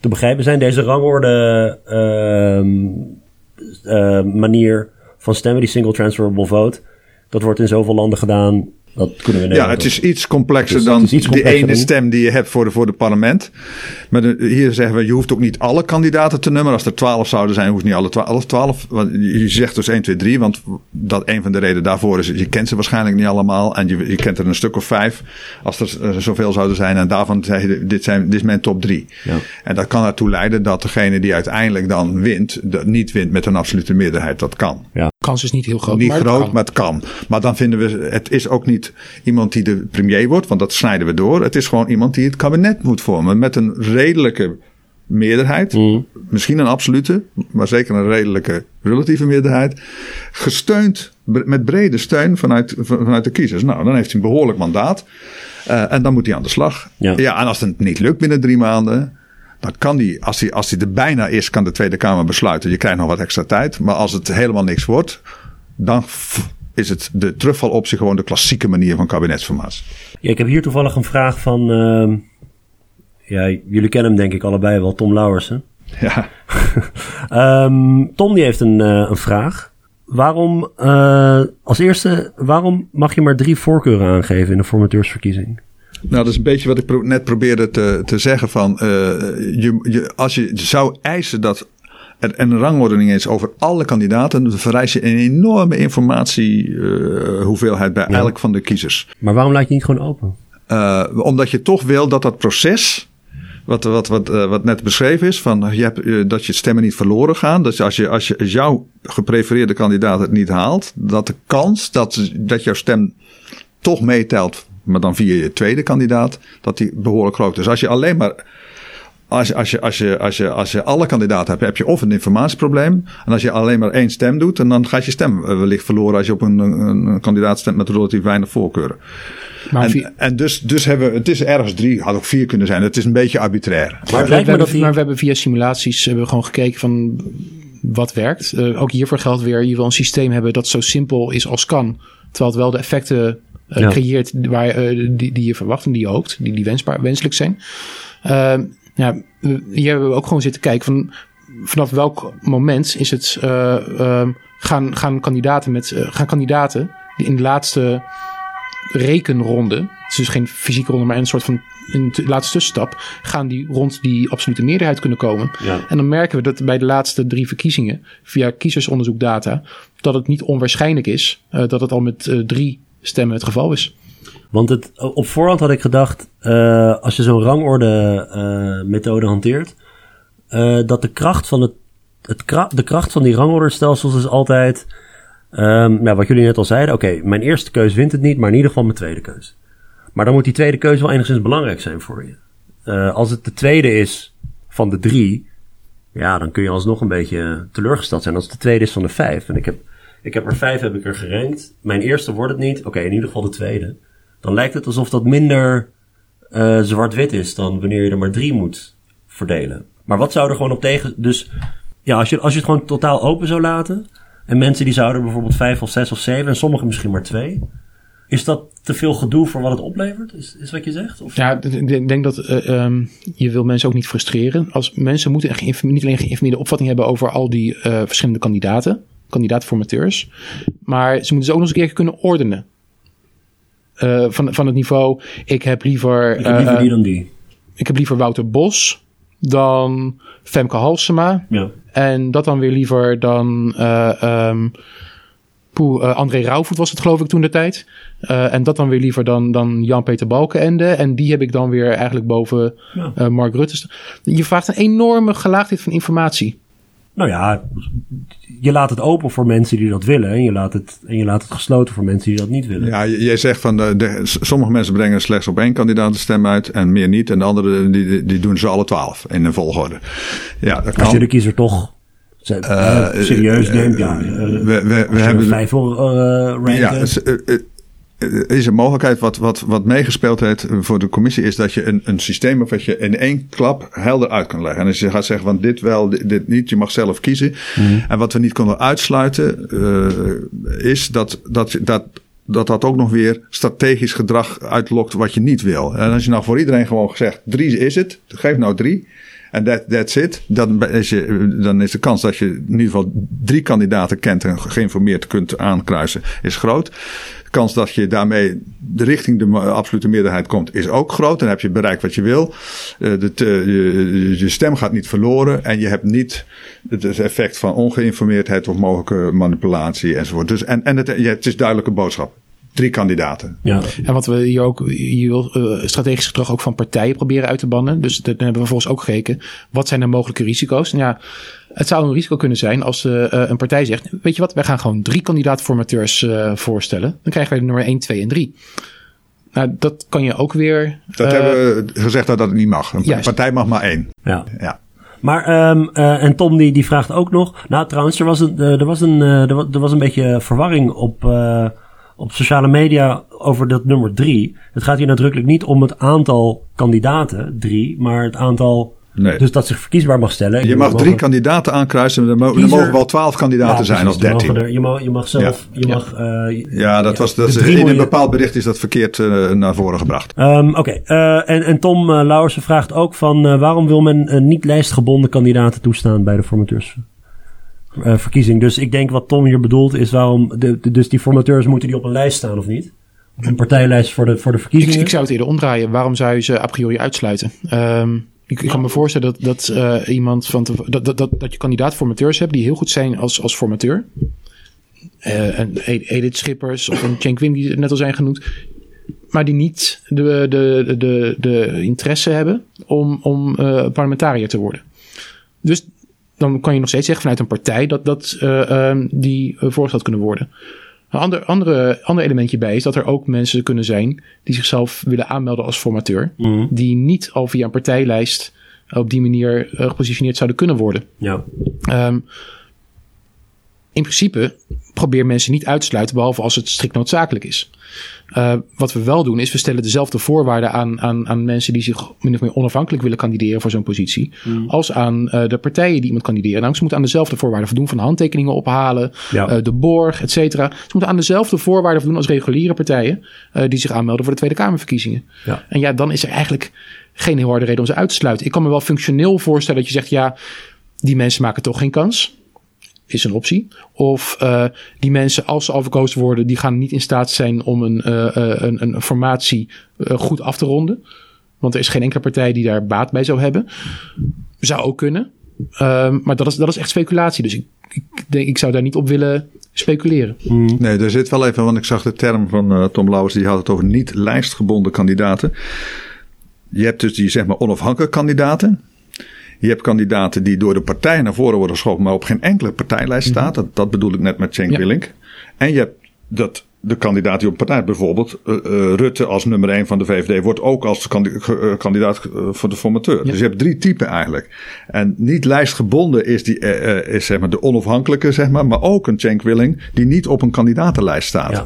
S1: te begrijpen zijn. Deze rangorde ehm, eh, manier van stemmen, die single transferable vote, dat wordt in zoveel landen gedaan. Dat kunnen we
S3: Ja, het is iets complexer dan
S1: het iets
S3: de ene
S1: dan-
S3: stem die je hebt voor de, voor de parlement. Maar de- hier zeggen we, je hoeft ook niet alle kandidaten te nummeren. Als er twaalf zouden zijn, hoeft niet alle twaalf. twaalf want je zegt dus 1, 2, 3. Want dat een van de redenen daarvoor is, je kent ze waarschijnlijk niet allemaal. En je, je kent er een stuk of vijf. Als er zoveel zouden zijn. En daarvan zeg je, dit, zijn, dit is mijn top drie.
S1: Ja.
S3: En dat kan ertoe leiden dat degene die uiteindelijk dan wint, dat niet wint met een absolute meerderheid. Dat kan.
S2: Kans is niet heel groot.
S3: Niet
S2: maar het
S3: groot,
S2: kan.
S3: maar het kan. Maar dan vinden we, het is ook niet iemand die de premier wordt, want dat snijden we door. Het is gewoon iemand die het kabinet moet vormen met een redelijke meerderheid.
S1: Mm.
S3: Misschien een absolute, maar zeker een redelijke relatieve meerderheid. Gesteund met brede steun vanuit, vanuit de kiezers. Nou, dan heeft hij een behoorlijk mandaat. Eh, en dan moet hij aan de slag.
S1: Ja.
S3: en als het niet lukt binnen drie maanden. Dan kan die, als hij, als hij er bijna is, kan de Tweede Kamer besluiten. Je krijgt nog wat extra tijd. Maar als het helemaal niks wordt, dan is het de terugvaloptie gewoon de klassieke manier van kabinetsformatie.
S1: Ja, ik heb hier toevallig een vraag van. ehm, ja, jullie kennen hem denk ik allebei wel, Tom Lauwersen.
S3: Ja. [LAUGHS]
S1: Ehm, Tom die heeft een, eh, een vraag. Waarom, eh, als eerste, waarom mag je maar drie voorkeuren aangeven in de formateursverkiezing?
S3: Nou, dat is een beetje wat ik pro- net probeerde te, te zeggen. Van, eh, je, je, als je zou eisen dat er een rangordening is over alle kandidaten, dan vereis je een enorme informatiehoeveelheid hoeveelheid bij elk van de kiezers.
S1: Maar waarom laat je niet gewoon open?
S3: Uh, omdat je toch wil dat dat proces. Wat, wat, wat, wat net beschreven is, van je hebt, dat je stemmen niet verloren gaan. Dus als, je, als, je, als jouw geprefereerde kandidaat het niet haalt, dat de kans dat, dat jouw stem toch meetelt, maar dan via je tweede kandidaat, dat die behoorlijk groot is. Als je alleen maar. Als je, als, je, als, je, als, je, als je alle kandidaten hebt, heb je of een informatieprobleem. En als je alleen maar één stem doet, en dan gaat je stem wellicht verloren als je op een, een, een kandidaat stemt met relatief weinig voorkeuren.
S2: Maar
S3: en, en dus, dus hebben we, het is ergens drie, had ook vier kunnen zijn. Het is een beetje arbitrair.
S1: Maar het
S2: we,
S1: lijkt me
S2: hebben,
S1: dat die...
S2: maar we hebben via simulaties hebben we gewoon gekeken van wat werkt. Uh, ook hiervoor geldt weer, je wil een systeem hebben dat zo simpel is als kan. Terwijl het wel de effecten
S1: Ja.
S2: creëert waar, uh, die, die je verwacht en die je hoopt, die, die wensbaar, wenselijk zijn. Uh, ja, hier hebben we ook gewoon zitten kijken van vanaf welk moment is het uh, gaan, gaan kandidaten met gaan kandidaten die in de laatste rekenronde, het is dus geen fysieke ronde, maar een soort van een laatste tussenstap, gaan die rond die absolute meerderheid kunnen komen.
S1: Ja.
S2: En dan merken we dat bij de laatste drie verkiezingen, via kiezersonderzoekdata, dat het niet onwaarschijnlijk is uh, dat het al met uh, drie stemmen het geval is.
S1: Want het, op voorhand had ik gedacht, uh, als je zo'n rangorde uh, methode hanteert, uh, dat de kracht van het, het de kracht van die rangorderstelsels is altijd, um, ja, wat jullie net al zeiden, oké, mijn eerste keus wint het niet, maar in ieder geval mijn tweede keus. Maar dan moet die tweede keuze wel enigszins belangrijk zijn voor je. Als het de tweede is van de drie, ja, dan kun je alsnog een beetje teleurgesteld zijn als het de tweede is van de vijf. En ik heb, Ik heb er vijf heb ik er gerankt. Mijn eerste wordt het niet. Oké, in ieder geval de tweede. Dan lijkt het alsof dat minder uh, zwart-wit is dan wanneer je er maar drie moet verdelen. Maar wat zou er gewoon op tegen... Dus ja, als je, als je het gewoon totaal open zou laten... en mensen die zouden bijvoorbeeld vijf of zes of zeven... en sommigen misschien maar twee... Is dat te veel gedoe voor wat het oplevert? Is, is wat je zegt? Of?
S2: Ja, ik denk dat uh, um, je wil mensen ook niet frustreren. Als mensen moeten niet alleen geïnformeerde opvatting hebben over al die uh, verschillende kandidaten, kandidaatformateurs, maar ze moeten ze ook nog eens een keer kunnen ordenen. Uh, van, van het niveau, ik heb liever.
S1: Ik heb liever die dan die.
S2: Ik heb liever Wouter Bos dan Femke Halsema.
S1: Ja.
S2: En dat dan weer liever dan. Um, Poeh, uh, André Rauwvoet was het geloof ik toen de tijd. Uh, en dat dan weer liever dan, dan Jan-Peter Balkenende. En die heb ik dan weer eigenlijk boven ja. uh, Mark Rutte. Je vraagt een enorme gelaagdheid van informatie.
S1: Nou ja, je laat het open voor mensen die dat willen. En je laat het, en je laat het gesloten voor mensen die dat niet willen.
S3: Ja, jij zegt van de, de, sommige mensen brengen slechts op één kandidaat de stem uit en meer niet. En de anderen die, die doen ze alle twaalf in een volgorde. Ja, dat kan.
S1: Als je de kiezer toch uh, serieus neemt, ja.
S3: we, we, we hebben
S1: vijf ranken.
S3: Ja, is een mogelijkheid wat, wat, wat meegespeeld heeft voor de commissie, is dat je een, een systeem of wat je in één klap helder uit kan leggen. En als je gaat zeggen van dit wel, dit, dit niet, je mag zelf kiezen. Mm. En wat we niet konden uitsluiten, uh, is dat, dat, dat, dat dat ook nog weer strategisch gedrag uitlokt wat je niet wil. En als je nou voor iedereen gewoon gezegd, drie is het, geef nou drie. En that, that's it. Dan is, je, dan is de kans dat je in ieder geval drie kandidaten kent en geïnformeerd kunt aankruisen, is groot. Kans dat je daarmee de richting de absolute meerderheid komt, is ook groot. Dan heb je bereikt wat je wil. Uh, de, je, je, stem gaat niet verloren. En je hebt niet het effect van ongeïnformeerdheid of mogelijke manipulatie enzovoort. Dus, en en het, het is duidelijke boodschap drie kandidaten.
S2: Ja. En wat we hier ook, je wil uh, strategisch gedrag ook van partijen proberen uit te bannen. Dus dan hebben we vervolgens ook gekeken, wat zijn de mogelijke risico's? En ja, het zou een risico kunnen zijn als uh, een partij zegt, weet je wat, wij gaan gewoon drie kandidaatformateurs uh, voorstellen. Dan krijgen wij de nummer 1, 2 en 3. Nou, dat kan je ook weer.
S3: Dat hebben we gezegd dat dat niet mag. Een juist. partij mag maar één.
S1: Ja. ja. Maar, um, uh, en Tom die, die vraagt ook nog. Nou, trouwens, er was een, er was een, er was een beetje verwarring op, uh, op sociale media over dat nummer drie. Het gaat hier nadrukkelijk niet om het aantal kandidaten, drie, maar het aantal. Nee. Dus dat zich verkiesbaar mag stellen.
S3: Je mag drie kandidaten aankruisen. Er, mogen, er mogen wel twaalf kandidaten ja, zijn of dertien.
S1: Je mag, je mag zelf. Ja, je mag, uh,
S3: ja dat was. Dat in een bepaald bericht is dat verkeerd uh, naar voren gebracht.
S1: Um, Oké. Okay. Uh, en, en Tom Lauwersen vraagt ook van waarom wil men niet lijstgebonden kandidaten toestaan bij de formateurs? Uh, verkiezing. Dus ik denk wat Tom hier bedoelt is waarom... De, de, dus die formateurs moeten die op een lijst staan of niet? Op een partijlijst voor de, voor de verkiezingen?
S2: Ik, ik zou het eerder omdraaien. Waarom zou je ze a priori uitsluiten? Um, ik, ik, kan me voorstellen dat, dat uh, iemand van... Te, dat, dat, dat, dat je kandidaat-formateurs hebt die heel goed zijn als, als formateur. Uh, en Edith Schippers of een Cenk Wim die net al zijn genoemd maar die niet de, de, de, de interesse hebben om, om parlementariër te worden. Dus dan kan je nog steeds zeggen vanuit een partij dat, dat uh, um, die uh, voorgesteld kunnen worden. Een ander, andere, ander elementje bij is dat er ook mensen kunnen zijn die zichzelf willen aanmelden als formateur. Mm. Die niet al via een partijlijst op die manier uh, gepositioneerd zouden kunnen worden.
S1: Ja.
S2: Um, in principe probeer mensen niet uit te sluiten, behalve als het strikt noodzakelijk is. Uh, wat we wel doen, is we stellen dezelfde voorwaarden aan, aan, aan mensen die zich min of meer onafhankelijk willen kandideren voor zo'n positie, mm. als aan uh, de partijen die iemand kandideren. Nou, ze moeten aan dezelfde voorwaarden voldoen van handtekeningen ophalen, ja. uh, de borg, et cetera. Ze moeten aan dezelfde voorwaarden voldoen als reguliere partijen die zich aanmelden voor de Tweede Kamerverkiezingen. Ja. En ja, dan is er eigenlijk geen heel harde reden om ze uit te sluiten. Ik kan me wel functioneel voorstellen dat je zegt, ja, die mensen maken toch geen kans is een optie. Of uh, die mensen, als ze al verkozen worden, die gaan niet in staat zijn om een, uh, een, een formatie uh, goed af te ronden. Want er is geen enkele partij die daar baat bij zou hebben. Zou ook kunnen. Ehm, maar dat is, dat is echt speculatie. Dus ik, ik, denk, ik zou daar niet op willen speculeren.
S3: Mm. Nee, er zit wel even, want ik zag de term van Tom Lauwers, die had het over niet lijstgebonden kandidaten. Je hebt dus die zeg maar onafhankelijke kandidaten. Je hebt kandidaten die door de partij naar voren worden geschoven, maar op geen enkele partijlijst mhm. staat. dat, dat bedoel ik net met Cenk ja. Willink. En je hebt dat de kandidaat die op partij, bijvoorbeeld uh, uh, Rutte als nummer 1 van de VVD, wordt ook als kandidaat voor de formateur. Dus je hebt drie typen eigenlijk. En niet lijstgebonden is, die, is zeg maar de onafhankelijke, zeg maar, maar ook een Cenk Willing die niet op een kandidatenlijst staat.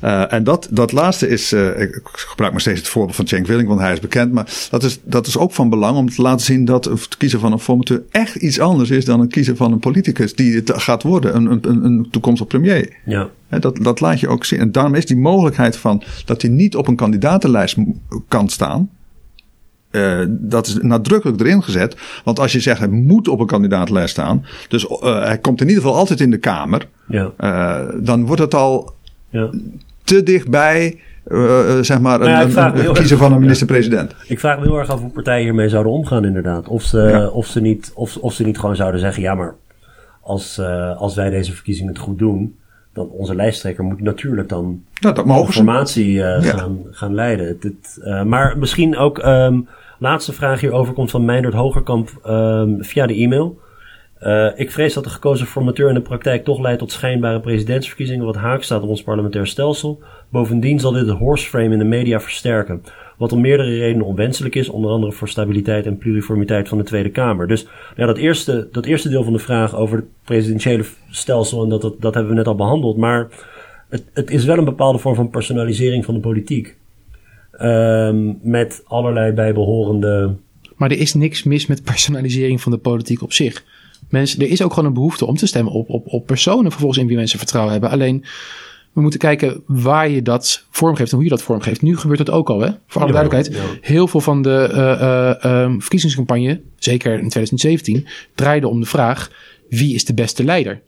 S3: Ja. En dat, dat laatste is, ik gebruik maar steeds het voorbeeld van Cenk Willing, want hij is bekend. Maar dat is, dat is ook van belang om te laten zien dat het kiezen van een formateur echt iets anders is dan het kiezen van een politicus die het gaat worden, een, een, een toekomstig premier. Ja. Dat, dat laat je ook zien. En daarom is die mogelijkheid van dat hij niet op een kandidatenlijst kan staan. Uh, dat is nadrukkelijk erin gezet. Want als je zegt hij moet op een kandidatenlijst staan. Dus uh, hij komt in ieder geval altijd in de Kamer. Ja. Uh, dan wordt het al ja te dichtbij zeg maar, nou ja, een, een, kiezen van een minister-president.
S1: Ik vraag me heel erg af hoe partijen hiermee zouden omgaan, inderdaad. Of ze, of ze, niet, of, of ze niet gewoon zouden zeggen: ja, maar als, als wij deze verkiezingen het goed doen, dan onze lijsttrekker moet natuurlijk dan
S3: ja, dat mogen
S1: formatie uh, gaan, gaan leiden. Het, maar misschien ook, um, laatste vraag hierover komt van Meindert Hogerkamp um, via de e-mail. Uh, ik vrees dat de gekozen formateur in de praktijk toch leidt tot schijnbare presidentsverkiezingen, wat haak staat op ons parlementair stelsel. Bovendien zal dit het horseframe in de media versterken, wat om meerdere redenen onwenselijk is, onder andere voor stabiliteit en pluriformiteit van de Tweede Kamer. Dus ja, dat, eerste, dat eerste deel van de vraag over het presidentiële stelsel, en dat, dat, dat hebben we net al behandeld, maar het, het is wel een bepaalde vorm van personalisering van de politiek. Um, met allerlei bijbehorende.
S2: Maar er is niks mis met personalisering van de politiek op zich. Mensen, er is ook gewoon een behoefte om te stemmen op, op, op personen vervolgens in wie mensen vertrouwen hebben. Alleen we moeten kijken waar je dat vormgeeft en hoe je dat vormgeeft. Nu gebeurt het ook al, hè? Voor alle duidelijkheid. Heel veel van de uh, uh, verkiezingscampagne, zeker in 2017, draaide om de vraag: wie is de beste leider?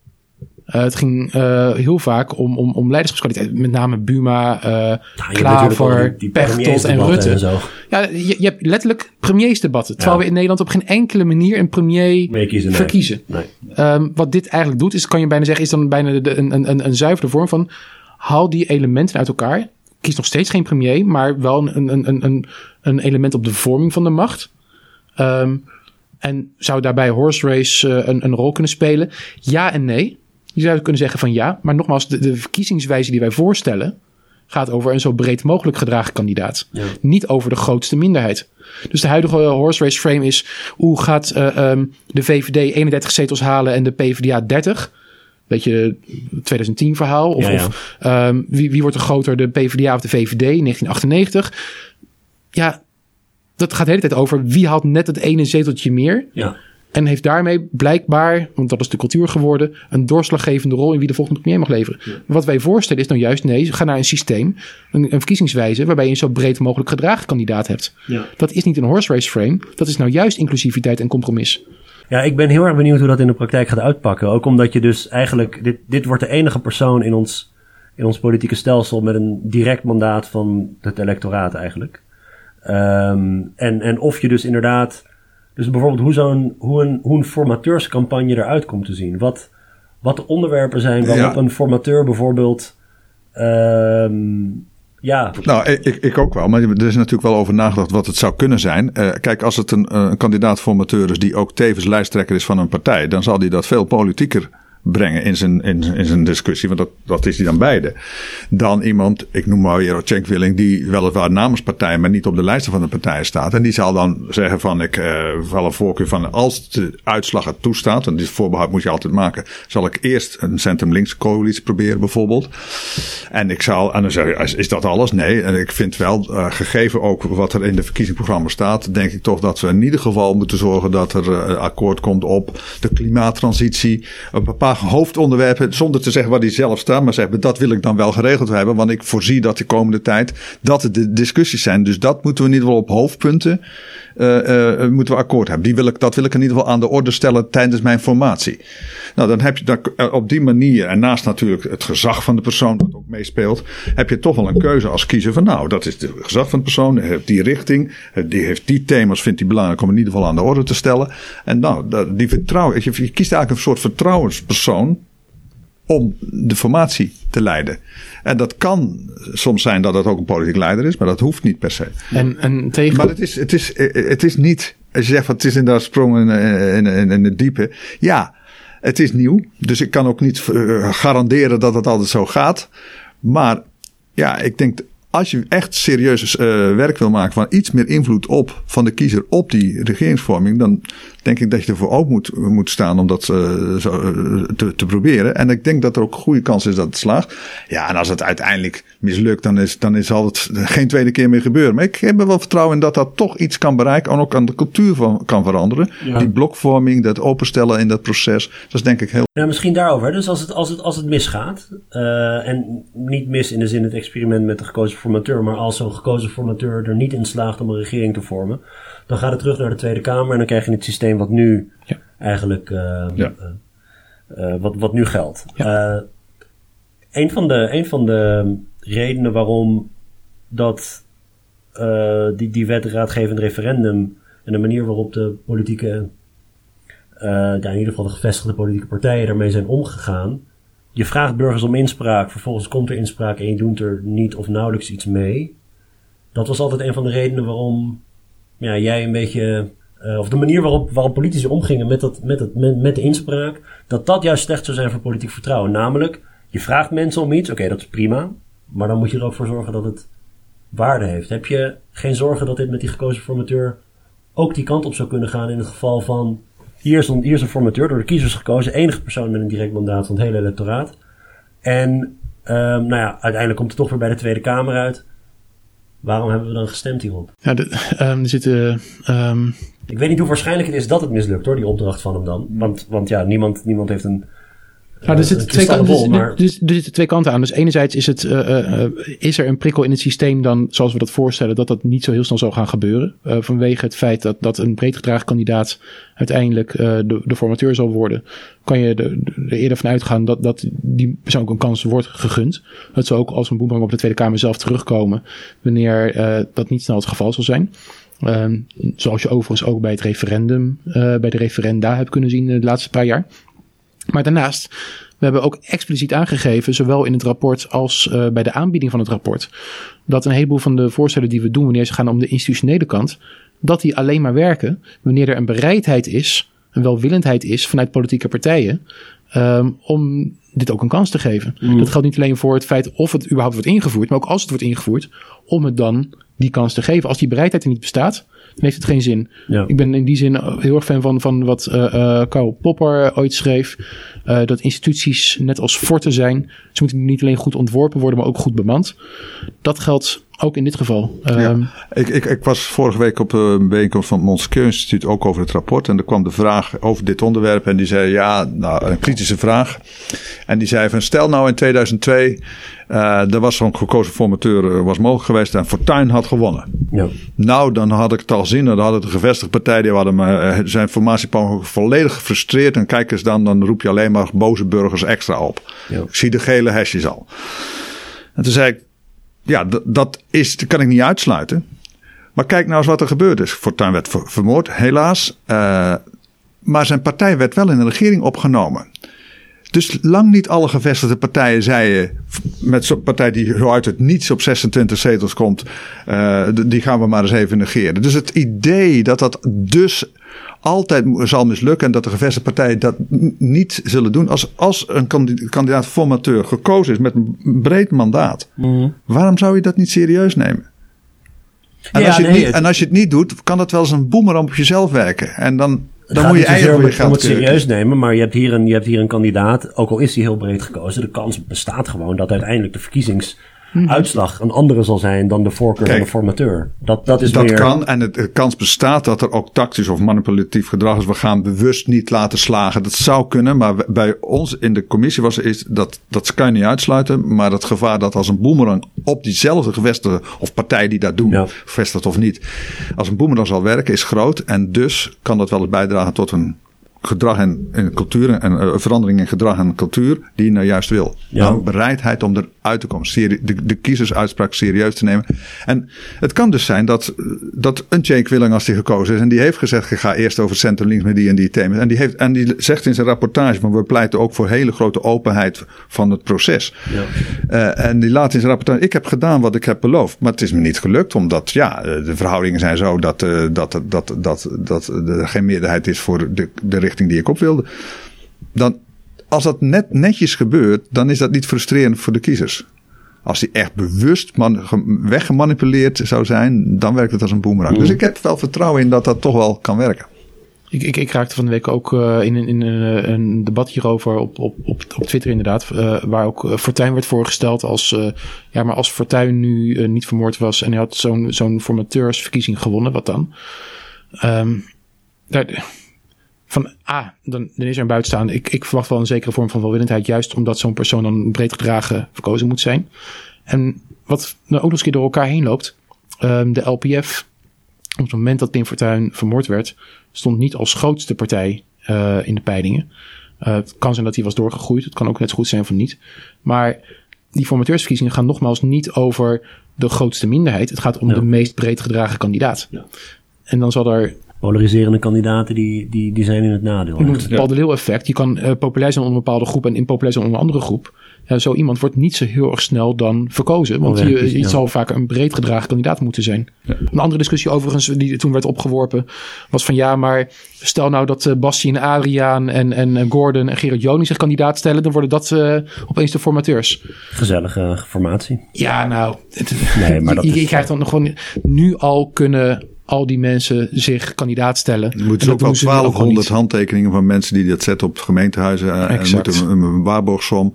S2: Uh, het ging uh, heel vaak om, om, om leiderschapskwaliteit. Met name Buma, uh, ja, Klaver, Pechtold en Rutte. En zo. Ja, je, je, hebt letterlijk premiersdebatten. Terwijl we in Nederland op geen enkele manier een premier verkiezen. Nee. Um, wat dit eigenlijk doet, is kan je bijna zeggen, is dan bijna de, een, een, een zuivere vorm van... haal die elementen uit elkaar. Kies nog steeds geen premier, maar wel een, een, een, een, een element op de vorming van de macht. Um, en zou daarbij horse race uh, een, een rol kunnen spelen? Ja en nee. Je zou kunnen zeggen van ja, maar nogmaals, de, de verkiezingswijze die wij voorstellen gaat over een zo breed mogelijk gedragen kandidaat. Niet over de grootste minderheid. Dus de huidige horse race frame is hoe gaat uh, um, de VVD 31 zetels halen en de PvdA 30? Beetje 2010 verhaal. Of, ja, ja. of um, wie, wie wordt er groter, de PvdA of de VVD 1998? Ja, dat gaat de hele tijd over wie haalt net het ene zeteltje meer. Ja. En heeft daarmee blijkbaar, want dat is de cultuur geworden, een doorslaggevende rol in wie de volgende premier mag leveren. Wat wij voorstellen is nou juist, nee, ga naar een systeem, een, een verkiezingswijze, waarbij je een zo breed mogelijk gedragen kandidaat hebt. Ja. Dat is niet een horse race frame, dat is nou juist inclusiviteit en compromis.
S1: Ja, ik ben heel erg benieuwd hoe dat in de praktijk gaat uitpakken. Ook omdat je dus eigenlijk, dit, dit wordt de enige persoon in ons, in ons politieke stelsel met een direct mandaat van het electoraat eigenlijk. Um, en, en of je dus inderdaad dus bijvoorbeeld hoe, zo'n, hoe, een, hoe een formateurscampagne eruit komt te zien. Wat, wat de onderwerpen zijn waarop een formateur bijvoorbeeld. Uh, ja.
S3: Nou, ik, ik ook wel. Maar er is natuurlijk wel over nagedacht wat het zou kunnen zijn. Uh, kijk, als het een, een kandidaat-formateur is die ook tevens lijsttrekker is van een partij, dan zal die dat veel politieker brengen in zijn, in, in zijn discussie, want dat, dat is hij dan beide. Dan iemand, ik noem maar weer Cenk Willing, die weliswaar namens partij, maar niet op de lijsten van de partij staat. En die zal dan zeggen van, ik uh, wel een voorkeur van, als de uitslag het toestaat, en die voorbehoud moet je altijd maken, zal ik eerst een centrum-links coalitie proberen bijvoorbeeld. En ik zal, en dan zeg je, is dat alles? Nee, en ik vind wel, uh, gegeven ook wat er in de verkiezingsprogramma staat, denk ik toch dat we in ieder geval moeten zorgen dat er uh, akkoord komt op de klimaattransitie, een bepaalde hoofdonderwerpen, zonder te zeggen waar die zelf staan, maar zeggen dat wil ik dan wel geregeld hebben, want ik voorzie dat de komende tijd dat het de discussies zijn. Dus dat moeten we ieder geval op hoofdpunten moeten we akkoord hebben. Die wil ik, dat wil ik in ieder geval aan de orde stellen tijdens mijn formatie. Nou, dan heb je dat, op die manier, en naast natuurlijk het gezag van de persoon dat ook meespeelt, heb je toch wel een keuze als kiezer van nou, dat is het gezag van de persoon, heeft die richting, die heeft die thema's, vindt hij belangrijk om in ieder geval aan de orde te stellen. En nou, die vertrouwen, je kiest eigenlijk een soort vertrouwenspersoon om de formatie te leiden. En dat kan soms zijn dat het ook een politiek leider is, maar dat hoeft niet per se.
S2: En, en tegen...
S3: Maar het is, het, is, het is niet, als je zegt van het is inderdaad sprong in, in, in, in het diepe. Ja, het is nieuw, dus ik kan ook niet eh, garanderen dat het altijd zo gaat. Maar ja, ik denk als je echt serieus uh, werk wil maken van iets meer invloed op van de kiezer op die regeringsvorming, dan denk ik dat je ervoor open moet, moet staan om dat zo, uh, te, te, proberen. En ik denk dat er ook een goede kans is dat het slaagt. Ja, en als het uiteindelijk mislukt, dan, is, dan is, zal het geen tweede keer meer gebeuren. Maar ik heb er wel vertrouwen in dat dat toch iets kan bereiken en ook aan de cultuur van, kan veranderen. Ja. Die blokvorming, dat openstellen in dat proces, dat is denk ik heel.
S1: Ja, misschien daarover. Dus als het, als het, als het misgaat, en niet mis in de zin het experiment met de gekozen formateur, maar als zo'n gekozen formateur er niet in slaagt om een regering te vormen, dan gaat het terug naar de Tweede Kamer en dan krijg je het systeem wat nu ja. eigenlijk uh, ja. uh, wat, wat nu geldt. Ja. een, van de, een van de redenen waarom dat die, die wet raadgevend referendum en de manier waarop de politieke, ja, in ieder geval de gevestigde politieke partijen daarmee zijn omgegaan. Je vraagt burgers om inspraak, vervolgens komt er inspraak en je doet er niet of nauwelijks iets mee. Dat was altijd een van de redenen waarom ja, jij een beetje. Uh, of de manier waarop, waarop politici omgingen met, dat, met, het, met, met de inspraak. Dat dat juist slecht zou zijn voor politiek vertrouwen. Namelijk, je vraagt mensen om iets. Oké, dat is prima. Maar dan moet je er ook voor zorgen dat het waarde heeft. Heb je geen zorgen dat dit met die gekozen formateur ook die kant op zou kunnen gaan in het geval van. Hier is een, hier een formateur door de kiezers gekozen. Enige persoon met een direct mandaat van het hele electoraat. En um, nou ja, uiteindelijk komt het toch weer bij de Tweede Kamer uit. Waarom hebben we dan gestemd hierop?
S2: Ja, de, um, er zitten. Um...
S1: Ik weet niet hoe waarschijnlijk het is dat het mislukt hoor, die opdracht van hem dan. Want, want ja, niemand, niemand heeft een.
S2: Nou, er, zitten twee kanten, bol, maar... er, er, zitten twee kanten aan. Dus enerzijds is, het, uh, uh, is er een prikkel in het systeem dan, zoals we dat voorstellen, dat dat niet zo heel snel zou gaan gebeuren. Uh, vanwege het feit dat, dat een breed gedragen kandidaat uiteindelijk de, de formateur zal worden, kan je er eerder van uitgaan dat, dat die persoon ook een kans wordt gegund. Het zou ook als een boemerang op de Tweede Kamer zelf terugkomen, wanneer dat niet snel het geval zal zijn. Um, zoals je overigens ook bij het referendum, bij de referenda hebt kunnen zien de laatste paar jaar. Maar daarnaast, we hebben ook expliciet aangegeven, zowel in het rapport als uh, bij de aanbieding van het rapport, dat een heleboel van de voorstellen die we doen wanneer ze gaan om de institutionele kant, dat die alleen maar werken wanneer er een bereidheid is, een welwillendheid is vanuit politieke partijen, um, om dit ook een kans te geven. Mm. Dat geldt niet alleen voor het feit of het überhaupt wordt ingevoerd, maar ook als het wordt ingevoerd, om het dan die kans te geven. Als die bereidheid er niet bestaat, heeft het geen zin. Ja. Ik ben in die zin heel erg fan van, van wat uh, uh, Karl Popper ooit schreef. Uh, dat instituties net als forten zijn. Ze moeten niet alleen goed ontworpen worden, maar ook goed bemand. Dat geldt ook in dit geval. Ja.
S3: Um, ik, ik, ik was vorige week op een bijeenkomst van het Montesquieu Instituut ook over het rapport. En er kwam de vraag over dit onderwerp. En die zei, ja, nou, een kritische vraag. En die zei van, stel nou in 2002... Uh, er was zo'n gekozen formateur was mogelijk geweest en Fortuyn had gewonnen. Ja. Nou, dan had ik het al zien. Dan hadden de gevestigde partijen die hadden me, zijn formatieplan volledig gefrustreerd. En kijk eens dan, dan roep je alleen maar boze burgers extra op. Ja. Ik zie de gele hesjes al. En toen zei ik, ja, dat, is, kan ik niet uitsluiten. Maar kijk nou eens wat er gebeurd is. Fortuyn werd vermoord, helaas. Uh, maar zijn partij werd wel in de regering opgenomen. Dus lang niet alle gevestigde partijen zeiden, met zo'n partij die zo uit het niets op 26 zetels komt, uh, die gaan we maar eens even negeren. Dus het idee dat dat dus altijd zal mislukken en dat de gevestigde partijen dat niet zullen doen. Als, als een kandidaat formateur gekozen is met een breed mandaat, mm. waarom zou je dat niet serieus nemen? En, ja, als je nee, het niet, en als je het niet doet, kan dat wel eens een boemerang op jezelf werken. En dan dan moet je eigenlijk voor je geld
S1: het serieus nemen, maar je hebt, hier een, je hebt hier een kandidaat, ook al is hij heel breed gekozen, de kans bestaat gewoon dat uiteindelijk de verkiezings Mhm. uitslag een andere zal zijn dan de voorkeur van de formateur. Dat, dat is
S3: dat
S1: meer...
S3: kan en het, de kans bestaat dat er ook tactisch of manipulatief gedrag is. We gaan bewust niet laten slagen. Dat zou kunnen, maar bij ons in de commissie was is dat dat kan je niet uitsluiten. Maar het gevaar dat als een boemerang op diezelfde gevestigde of partij die dat doen, ja. vestigt of niet, als een boemerang zal werken, is groot. En dus kan dat wel eens bijdragen tot een gedrag en, en cultuur en uh, verandering in gedrag en cultuur die je nou juist wil. Ja. Nou, bereidheid om eruit te komen, de, de kiezersuitspraak serieus te nemen. En het kan dus zijn dat, dat een Jake Willing als die gekozen is en die heeft gezegd, ik ga eerst over centrum links met die en die thema's. En die, heeft, en die zegt in zijn rapportage, maar we pleiten ook voor hele grote openheid van het proces. Ja. Uh, en die laat in zijn rapportage, ik heb gedaan wat ik heb beloofd, maar het is me niet gelukt, omdat ja, de verhoudingen zijn zo dat, uh, dat, dat, dat, dat, er geen meerderheid is voor de, de die ik op wilde. Dan, als dat net netjes gebeurt, dan is dat niet frustrerend voor de kiezers. Als die echt bewust man, weggemanipuleerd zou zijn, dan werkt het als een boemerang. Dus ik heb wel vertrouwen in dat dat toch wel kan werken.
S2: Ik, ik, ik raakte van de week ook uh, in, in, in uh, een debat hierover op, op, op, op Twitter inderdaad. Uh, waar ook Fortuyn werd voorgesteld als... ja, maar als Fortuyn nu niet vermoord was... en hij had zo'n zo'n formateursverkiezing gewonnen, wat dan? Um, daar, van ah, dan, dan is er een buitenstaande. Ik, ik verwacht wel een zekere vorm van welwillendheid, juist omdat zo'n persoon dan breed gedragen verkozen moet zijn. En wat nou ook nog eens keer door elkaar heen loopt, um, de LPF, op het moment dat Pim Fortuyn vermoord werd, stond niet als grootste partij uh, in de peilingen. Uh, het kan zijn dat hij was doorgegroeid, het kan ook net zo goed zijn van niet. Maar die formateursverkiezingen gaan nogmaals niet over de grootste minderheid. Het gaat om de meest breed gedragen kandidaat. Ja. En dan zal er
S1: polariserende kandidaten die, die, die zijn in het nadeel.
S2: Je noemt het Paul de Leeuw effect. Je kan uh, populair zijn onder een bepaalde groep en impopulair zijn onder een andere groep. Ja, zo iemand wordt niet zo heel erg snel dan verkozen. Want je, je zal vaak een breed gedragen kandidaat moeten zijn. Ja. Een andere discussie overigens die toen werd opgeworpen was van ja, maar stel nou dat uh, Bastien en Adriaan en, en Gordon en Gerard Joning zich kandidaat stellen, dan worden dat uh, opeens de formateurs.
S1: Gezellige formatie.
S2: Ja, nou, nee, maar [LAUGHS] dat je, je, krijgt dan nog gewoon nu al kunnen al die mensen zich kandidaat stellen.
S3: Er moeten ook wel 1200 handtekeningen van mensen die dat zetten op gemeentehuizen. Eh, en moeten een, een waarborgsom.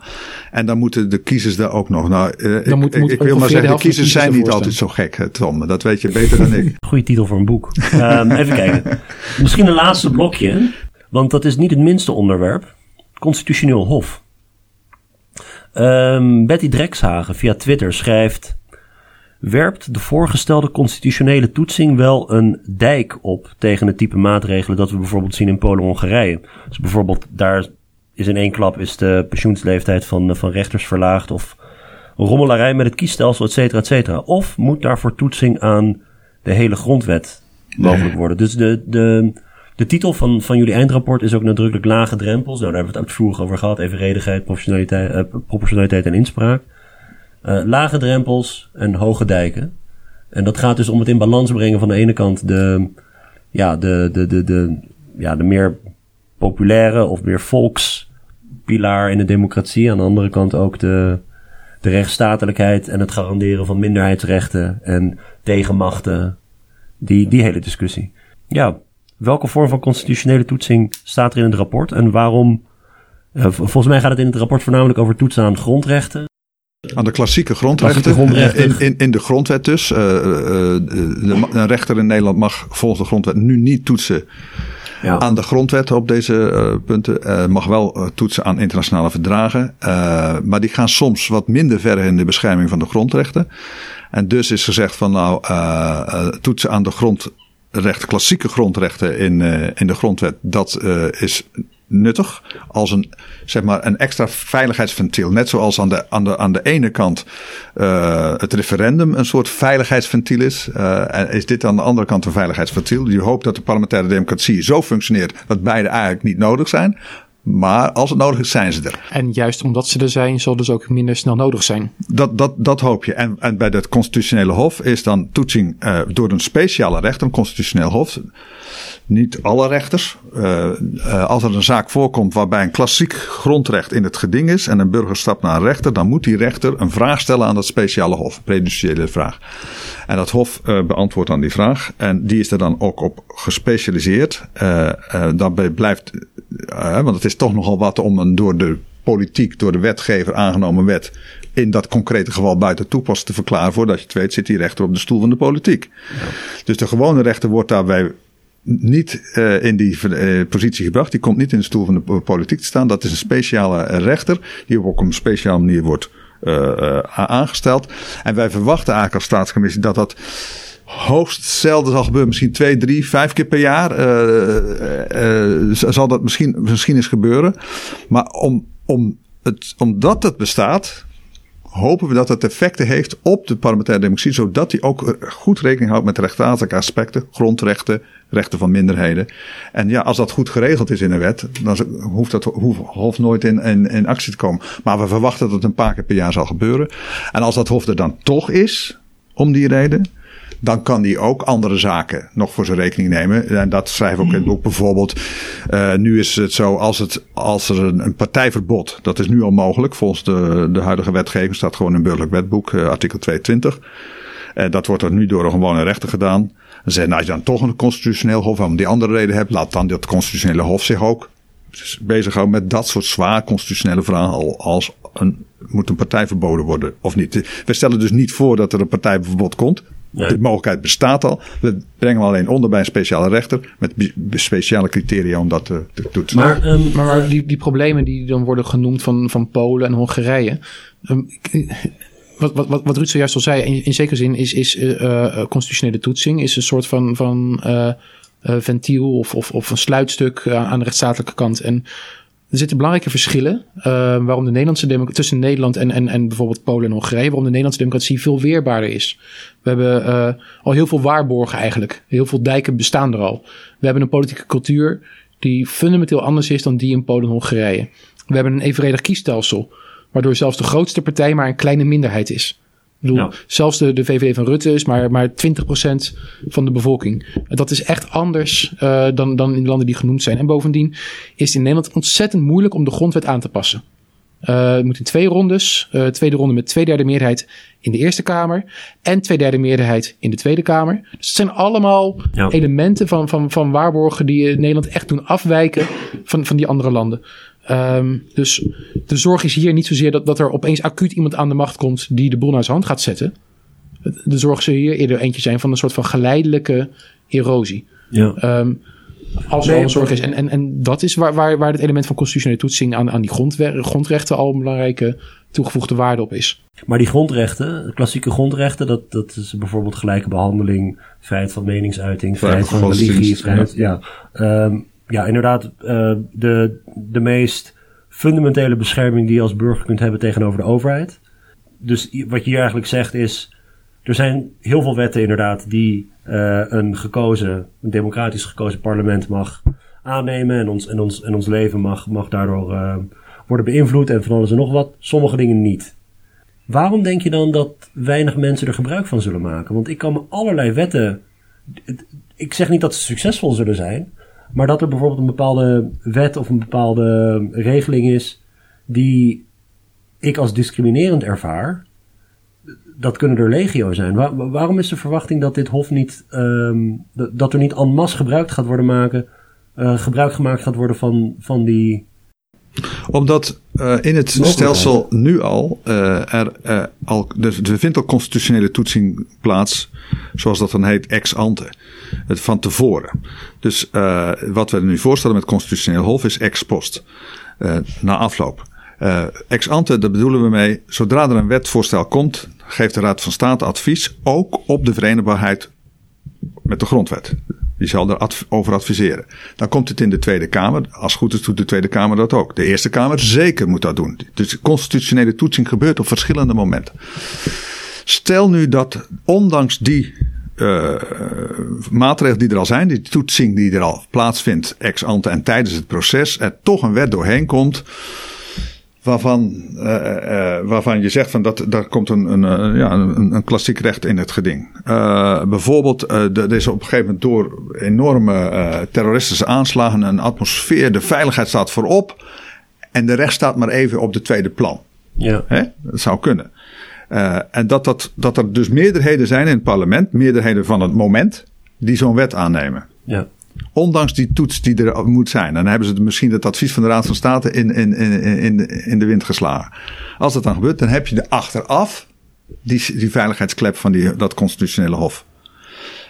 S3: En dan moeten de kiezers daar ook nog. Nou, uh, ik, moet, wil maar zeggen, de kiezers zijn niet altijd zo gek, Tom. Dat weet je beter dan ik.
S1: Goeie titel voor een boek. um, even kijken. Misschien een laatste blokje. Want dat is niet het minste onderwerp. Constitutioneel Hof. Um, Betty Drekshagen via Twitter schrijft werpt de voorgestelde constitutionele toetsing wel een dijk op tegen het type maatregelen dat we bijvoorbeeld zien in Polen-Hongarije. Dus bijvoorbeeld daar is in één klap is de pensioensleeftijd van, van rechters verlaagd of rommelarij met het kiesstelsel, et cetera, et cetera. Of moet daarvoor toetsing aan de hele grondwet mogelijk worden? Dus de, de, de titel van, van jullie eindrapport is ook nadrukkelijk lage drempels. Nou, daar hebben we het uitvoerig over gehad. Evenredigheid, proportionaliteit, uh, proportionaliteit en inspraak. Uh, lage drempels en hoge dijken. En dat gaat dus om het in balans brengen van de ene kant de, ja, de, de, de, de, ja, de meer populaire of meer volkspilaar in de democratie. Aan de andere kant ook de, de rechtsstatelijkheid en het garanderen van minderheidsrechten en tegenmachten. Die, die hele discussie. Ja, welke vorm van constitutionele toetsing staat er in het rapport en waarom? Uh, volgens mij gaat het in het rapport voornamelijk over toetsen aan grondrechten.
S3: Aan de klassieke grondrechten. In, in, in de grondwet dus. Uh, de, een rechter in Nederland mag volgens de grondwet nu niet toetsen ja. aan de grondwet op deze uh, punten. Mag wel toetsen aan internationale verdragen. maar die gaan soms wat minder ver in de bescherming van de grondrechten. En dus is gezegd van nou, toetsen aan de grondrechten, klassieke grondrechten in, in de grondwet, dat is nuttig als een, zeg maar, een extra veiligheidsventiel. Net zoals aan de, aan de, aan de ene kant uh, het referendum een soort veiligheidsventiel is. Uh, is dit aan de andere kant een veiligheidsventiel. Je hoopt dat de parlementaire democratie zo functioneert dat beide eigenlijk niet nodig zijn. Maar als het nodig is, zijn ze er.
S2: En juist omdat ze er zijn, zal dus ook minder snel nodig zijn.
S3: Dat, dat, dat hoop je. En, en bij het constitutionele hof is dan toetsing uh, door een speciale rechter, een constitutioneel hof. Niet alle rechters. Uh, uh, als er een zaak voorkomt waarbij een klassiek grondrecht in het geding is en een burger stapt naar een rechter, dan moet die rechter een vraag stellen aan dat speciale hof, een prejudiciële vraag. En dat hof beantwoordt dan die vraag en die is er dan ook op gespecialiseerd. daarbij blijft, want het is toch nogal wat om een door de politiek, door de wetgever aangenomen wet in dat concrete geval buiten toepassing te verklaren. Voordat je het weet zit die rechter op de stoel van de politiek. Ja. Dus de gewone rechter wordt daarbij niet uh, in die uh, positie gebracht. Die komt niet in de stoel van de politiek te staan. Dat is een speciale rechter die op een speciale manier wordt uh, aangesteld. En wij verwachten eigenlijk als staatscommissie dat dat hoogst zelden zal gebeuren. Misschien twee, drie, vijf keer per jaar zal dat misschien, misschien eens gebeuren. Maar om, om het, omdat het bestaat, hopen we dat het effecten heeft op de parlementaire democratie, zodat die ook goed rekening houdt met rechtsstatelijke aspecten, grondrechten, rechten van minderheden. En ja, als dat goed geregeld is in een wet, dan hoeft dat hof nooit in, in, in actie te komen. Maar we verwachten dat het een paar keer per jaar zal gebeuren. En als dat hof er dan toch is, om die reden, dan kan die ook andere zaken nog voor zijn rekening nemen. En dat schrijven we ook in het boek bijvoorbeeld. Uh, nu is het zo, als, het, als er een, een, partijverbod, dat is nu al mogelijk. Volgens de, de huidige wetgeving staat gewoon in burgerlijk wetboek, uh, artikel 22. Uh, dat wordt er nu door een gewone rechter gedaan. Dan zeggen, nou, als je dan toch een constitutioneel hof, om die andere reden hebt, laat dan dat constitutionele hof zich ook bezighouden met dat soort zwaar constitutionele vragen als een, moet een partij verboden worden of niet. We stellen dus niet voor dat er een partijverbod komt. De mogelijkheid bestaat al. We brengen hem alleen onder bij een speciale rechter. Met speciale criteria om dat te, te toetsen.
S2: Maar, um, maar, die, die problemen die dan worden genoemd van, van Polen en Hongarije. Um, wat, wat, wat, wat Ruud zojuist al zei, in, in zekere zin is, is uh, constitutionele toetsing is een soort van, van uh, ventiel of, of, of een sluitstuk aan de rechtsstatelijke kant. En er zitten belangrijke verschillen uh, waarom de Nederlandse tussen Nederland en, en, en bijvoorbeeld Polen en Hongarije, waarom de Nederlandse democratie veel weerbaarder is. We hebben uh, al heel veel waarborgen eigenlijk. Heel veel dijken bestaan er al. We hebben een politieke cultuur die fundamenteel anders is dan die in Polen en Hongarije. We hebben een evenredig kiesstelsel, waardoor zelfs de grootste partij maar een kleine minderheid is bedoel, zelfs de, de VVD van Rutte is maar, maar 20% van de bevolking. Dat is echt anders uh, dan, dan in de landen die genoemd zijn. En bovendien is het in Nederland ontzettend moeilijk om de grondwet aan te passen. Uh, het moet in twee rondes. Uh, tweede ronde met twee derde meerderheid in de Eerste Kamer. En twee derde meerderheid in de Tweede Kamer. Dus het zijn allemaal ja. elementen van, van, van waarborgen die Nederland echt doen afwijken van, van die andere landen. Um, dus de zorg is hier niet zozeer dat, dat er opeens acuut iemand aan de macht komt die de boel naar zijn hand gaat zetten. De zorg zou hier eerder eentje zijn van een soort van geleidelijke erosie. Ja. Um, als er al een zorg is. En, en, en dat is waar, waar, waar het element van constitutionele toetsing aan, aan die grondrechten al een belangrijke toegevoegde waarde op is.
S1: Maar die grondrechten, klassieke grondrechten, dat, dat is bijvoorbeeld gelijke behandeling, vrijheid van meningsuiting, vrijheid van religie, vrijheid, ja. ja um, ja, inderdaad, uh, de, de meest fundamentele bescherming die je als burger kunt hebben tegenover de overheid. Dus wat je hier eigenlijk zegt is, er zijn heel veel wetten inderdaad die uh, een gekozen, een democratisch gekozen parlement mag aannemen en ons, en ons, en ons leven mag, mag daardoor uh, worden beïnvloed en van alles en nog wat. Sommige dingen niet. Waarom denk je dan dat weinig mensen er gebruik van zullen maken? Want ik kan me allerlei wetten. Ik zeg niet dat ze succesvol zullen zijn, maar dat er bijvoorbeeld een bepaalde wet of een bepaalde regeling is die ik als discriminerend ervaar, dat kunnen er legio zijn. waarom is de verwachting dat dit Hof niet, um, dat er niet en masse gebruik gaat worden maken, uh, gebruik gemaakt gaat worden van, van die.
S3: Omdat uh, in het stelsel nu al, uh, er, al er, er vindt al constitutionele toetsing plaats, zoals dat dan heet, ex ante het van tevoren. Dus wat we nu voorstellen met constitutioneel hof is ex post. Na afloop. Ex ante, daar bedoelen we mee, zodra er een wetvoorstel komt, geeft de Raad van State advies ook op de verenigbaarheid met de grondwet. Die zal erover adviseren. Dan komt het in de Tweede Kamer. Als goed is doet de Tweede Kamer dat ook. De Eerste Kamer zeker moet dat doen. Dus constitutionele toetsing gebeurt op verschillende momenten. Stel nu dat ondanks die uh, maatregelen die er al zijn, die toetsing die er al plaatsvindt ex ante en tijdens het proces, er toch een wet doorheen komt. Waarvan, uh, uh, waarvan je zegt van dat daar komt een, een, ja, een, een klassiek recht in het geding. bijvoorbeeld, er is op een gegeven moment door enorme terroristische aanslagen een atmosfeer, de veiligheid staat voorop en de recht staat maar even op de tweede plan. Ja. Hè? Dat zou kunnen. En dat, dat, dat er dus meerderheden zijn in het parlement, meerderheden van het moment, die zo'n wet aannemen. Ja. Ondanks die toets die er moet zijn. Dan hebben ze misschien het advies van de Raad van State in, in, in, in, in de wind geslagen. Als dat dan gebeurt, dan heb je de achteraf die, veiligheidsklep van die, dat constitutionele hof.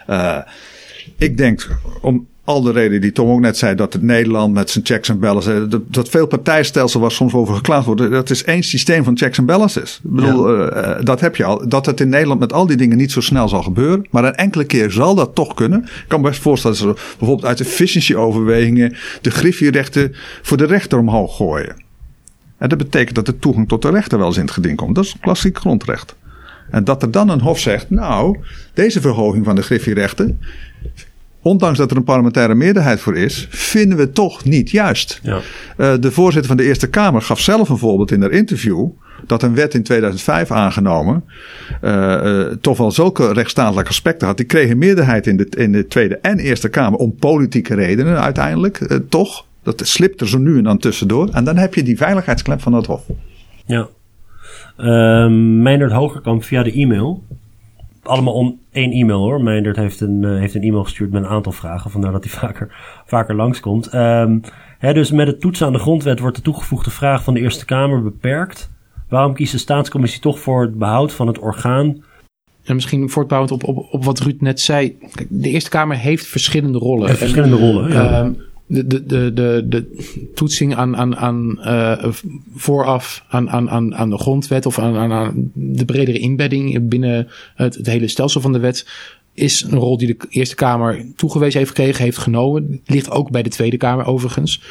S3: Uh, ik denk, om, al de reden die Tom ook net zei, dat het Nederland met zijn checks en balances, dat, dat veel partijstelsel waar soms over geklaagd wordt, dat is één systeem van checks en balances. Ik bedoel, uh, dat heb je al. Dat het in Nederland met al die dingen niet zo snel zal gebeuren, maar een enkele keer zal dat toch kunnen. Ik kan me best voorstellen dat ze bijvoorbeeld uit efficiency-overwegingen de griffierechten voor de rechter omhoog gooien. En dat betekent dat de toegang tot de rechter wel eens in het geding komt. Dat is klassiek grondrecht. En dat er dan een hof zegt, nou, deze verhoging van de griffierechten ondanks dat er een parlementaire meerderheid voor is, vinden we toch niet juist. Ja. Uh, de voorzitter van de Eerste Kamer gaf zelf een voorbeeld in haar interview. dat een wet in 2005 aangenomen uh, toch wel zulke rechtsstatelijke aspecten had. Die kreeg een meerderheid in de, in de Tweede en Eerste Kamer om politieke redenen uiteindelijk, toch. Dat slipt er zo nu en dan tussendoor. En dan heb je die veiligheidsklep van het Hof.
S1: Ja. Uh, Meindert Hogerkamp via de e-mail. Allemaal om één e-mail hoor. Meindert heeft een, uh, heeft een e-mail gestuurd met een aantal vragen. Vandaar dat hij [LAUGHS] vaker, vaker langskomt. Um, hè, dus met het toetsen aan de grondwet wordt de toegevoegde vraag van de Eerste Kamer beperkt. Waarom kiest de staatscommissie toch voor het behoud van het orgaan
S2: en misschien voortbouwend op, op, op wat Ruud net zei. De Eerste Kamer heeft verschillende rollen.
S1: Heeft verschillende rollen, ja. Uh,
S2: de, de, de, de, toetsing aan, aan, aan uh, vooraf aan, aan, aan de grondwet of aan, aan, de bredere inbedding binnen het, hele stelsel van de wet is een rol die de Eerste Kamer toegewezen heeft gekregen, heeft genomen. Ligt ook bij de Tweede Kamer overigens.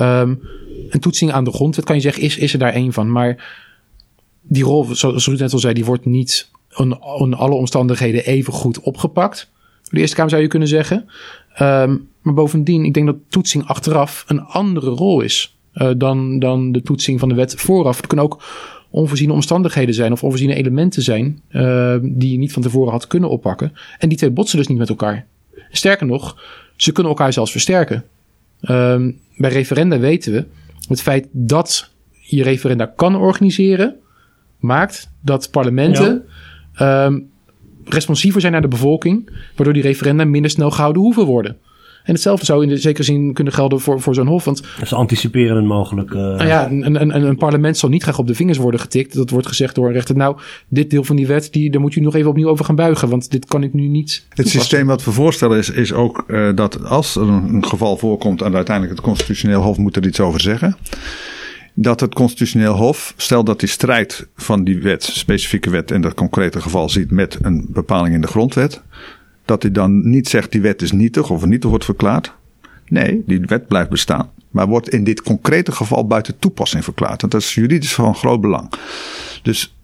S2: Um, een toetsing aan de grondwet kan je zeggen, is, is er daar één van. Maar die rol, zoals Ruud net al zei, die wordt niet in, alle omstandigheden even goed opgepakt. De Eerste Kamer zou je kunnen zeggen. Um, maar bovendien, ik denk dat toetsing achteraf een andere rol is uh, dan, dan de toetsing van de wet vooraf. Het kunnen ook onvoorziene omstandigheden zijn of onvoorziene elementen zijn uh, die je niet van tevoren had kunnen oppakken. En die twee botsen dus niet met elkaar. Sterker nog, ze kunnen elkaar zelfs versterken. Um, bij referenda weten we het feit dat je referenda kan organiseren, maakt dat parlementen ja. um, responsiever zijn naar de bevolking, waardoor die referenda minder snel gehouden hoeven worden. En hetzelfde zou in de zekere zin kunnen gelden voor, voor zo'n hof. Want,
S1: ze anticiperen een mogelijke. Uh...
S2: Nou ja, een, een, een, parlement zal niet graag op de vingers worden getikt. Dat wordt gezegd door een rechter. Nou, dit deel van die wet, die, daar moet u nog even opnieuw over gaan buigen. Want dit kan ik nu niet.
S3: Het systeem wat we voorstellen is, is ook uh, dat als er een, geval voorkomt. en uiteindelijk het Constitutioneel Hof moet er iets over zeggen dat het constitutioneel hof, stel dat die strijd van die wet, specifieke wet in dat concrete geval ziet met een bepaling in de grondwet, dat hij dan niet zegt die wet is nietig of nietig wordt verklaard. Nee, die wet blijft bestaan. Maar wordt in dit concrete geval buiten toepassing verklaard. En dat is juridisch van groot belang. Dus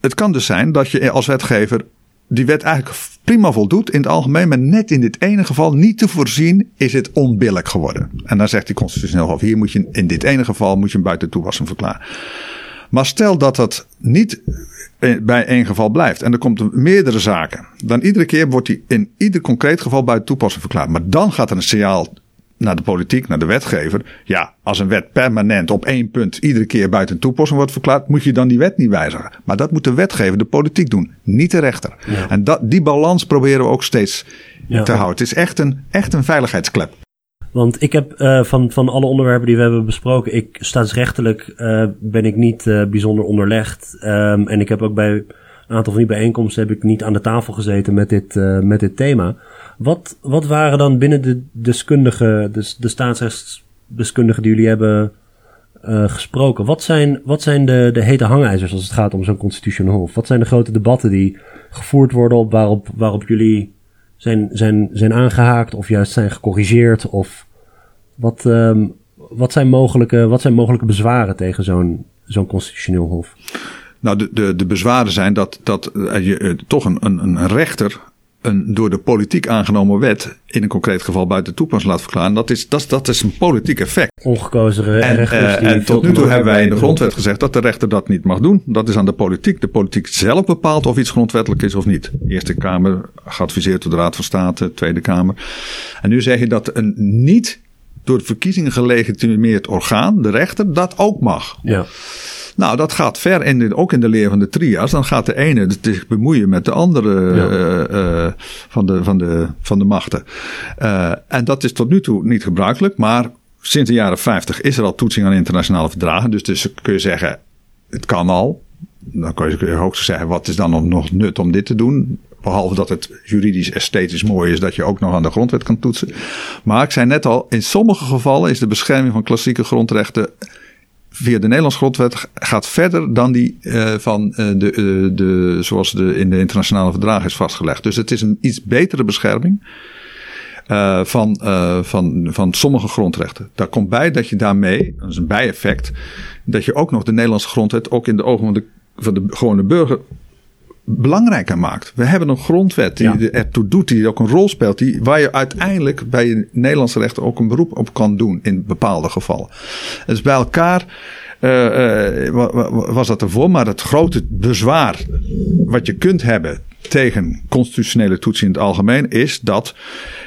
S3: het kan dus zijn dat je als wetgever die wet eigenlijk prima voldoet in het algemeen, maar net in dit ene geval niet te voorzien is het onbillijk geworden. En dan zegt die constitutioneel hof, hier moet je in dit ene geval moet je hem buiten toepassing verklaren. Maar stel dat dat niet bij één geval blijft en er komt meerdere zaken, dan iedere keer wordt die in ieder concreet geval buiten toepassing verklaard. Maar dan gaat er een signaal naar de politiek, naar de wetgever. Ja, als een wet permanent op één punt iedere keer buiten toepassing wordt verklaard, moet je dan die wet niet wijzigen. Maar dat moet de wetgever, de politiek doen, niet de rechter. En dat, die balans proberen we ook steeds ja. te houden. Het is echt een, echt een veiligheidsklep.
S1: Want ik heb uh, van, van alle onderwerpen die we hebben besproken, ik staatsrechtelijk uh, ben ik niet uh, bijzonder onderlegd. Um, en ik heb ook bij een aantal van die bijeenkomsten heb ik niet aan de tafel gezeten met dit, met dit thema. Wat, wat waren dan binnen de deskundigen, de, de staatsrechtsdeskundigen die jullie hebben gesproken, wat zijn, wat zijn de, de hete hangijzers als het gaat om zo'n constitutioneel hof? Wat zijn de grote debatten die gevoerd worden op waarop, waarop jullie zijn, zijn, zijn aangehaakt of juist zijn gecorrigeerd? Of wat, um, wat, zijn, mogelijke, wat zijn mogelijke bezwaren tegen zo'n zo'n constitutioneel hof?
S3: Nou, de, de, de bezwaren zijn dat, dat je uh, toch een, een, een rechter een door de politiek aangenomen wet in een concreet geval buiten toepassing laat verklaren. Dat is, dat, dat is een politiek effect.
S1: Ongekozen rechters.
S3: En, uh, en tot nu toe hebben wij in de grondwet gezegd dat de rechter dat niet mag doen. Dat is aan de politiek. De politiek zelf bepaalt of iets grondwettelijk is of niet. De Eerste Kamer geadviseerd door de Raad van State, Tweede Kamer. En nu zeg je dat een niet door verkiezingen gelegitimeerd orgaan, de rechter, dat ook mag.
S1: Ja.
S3: Nou, dat gaat ver, in ook in de leer van de trias. Dan gaat de ene zich bemoeien met de andere uh, uh, van, de, van, de, van de machten. Uh, en dat is tot nu toe niet gebruikelijk, maar sinds de jaren 50 is er al toetsing aan internationale verdragen. Dus, dus kun je zeggen, het kan al. Dan kun je ook zeggen, wat is dan nog nut om dit te doen? Behalve dat het juridisch esthetisch mooi is dat je ook nog aan de grondwet kan toetsen. Maar ik zei net al, in sommige gevallen is de bescherming van klassieke grondrechten via de Nederlandse grondwet gaat verder dan die uh, van uh, de, uh, de, zoals de in de internationale verdragen is vastgelegd. Dus het is een iets betere bescherming van, van, van sommige grondrechten. Daar komt bij dat je daarmee, dat is een bijeffect, dat je ook nog de Nederlandse grondwet ook in de ogen van de, van de gewone burger belangrijker maakt. We hebben een grondwet die ja. ertoe doet, die ook een rol speelt, die, waar je uiteindelijk bij je Nederlandse rechter ook een beroep op kan doen in bepaalde gevallen. Dus bij elkaar was dat ervoor. Maar het grote bezwaar wat je kunt hebben tegen constitutionele toetsen in het algemeen is dat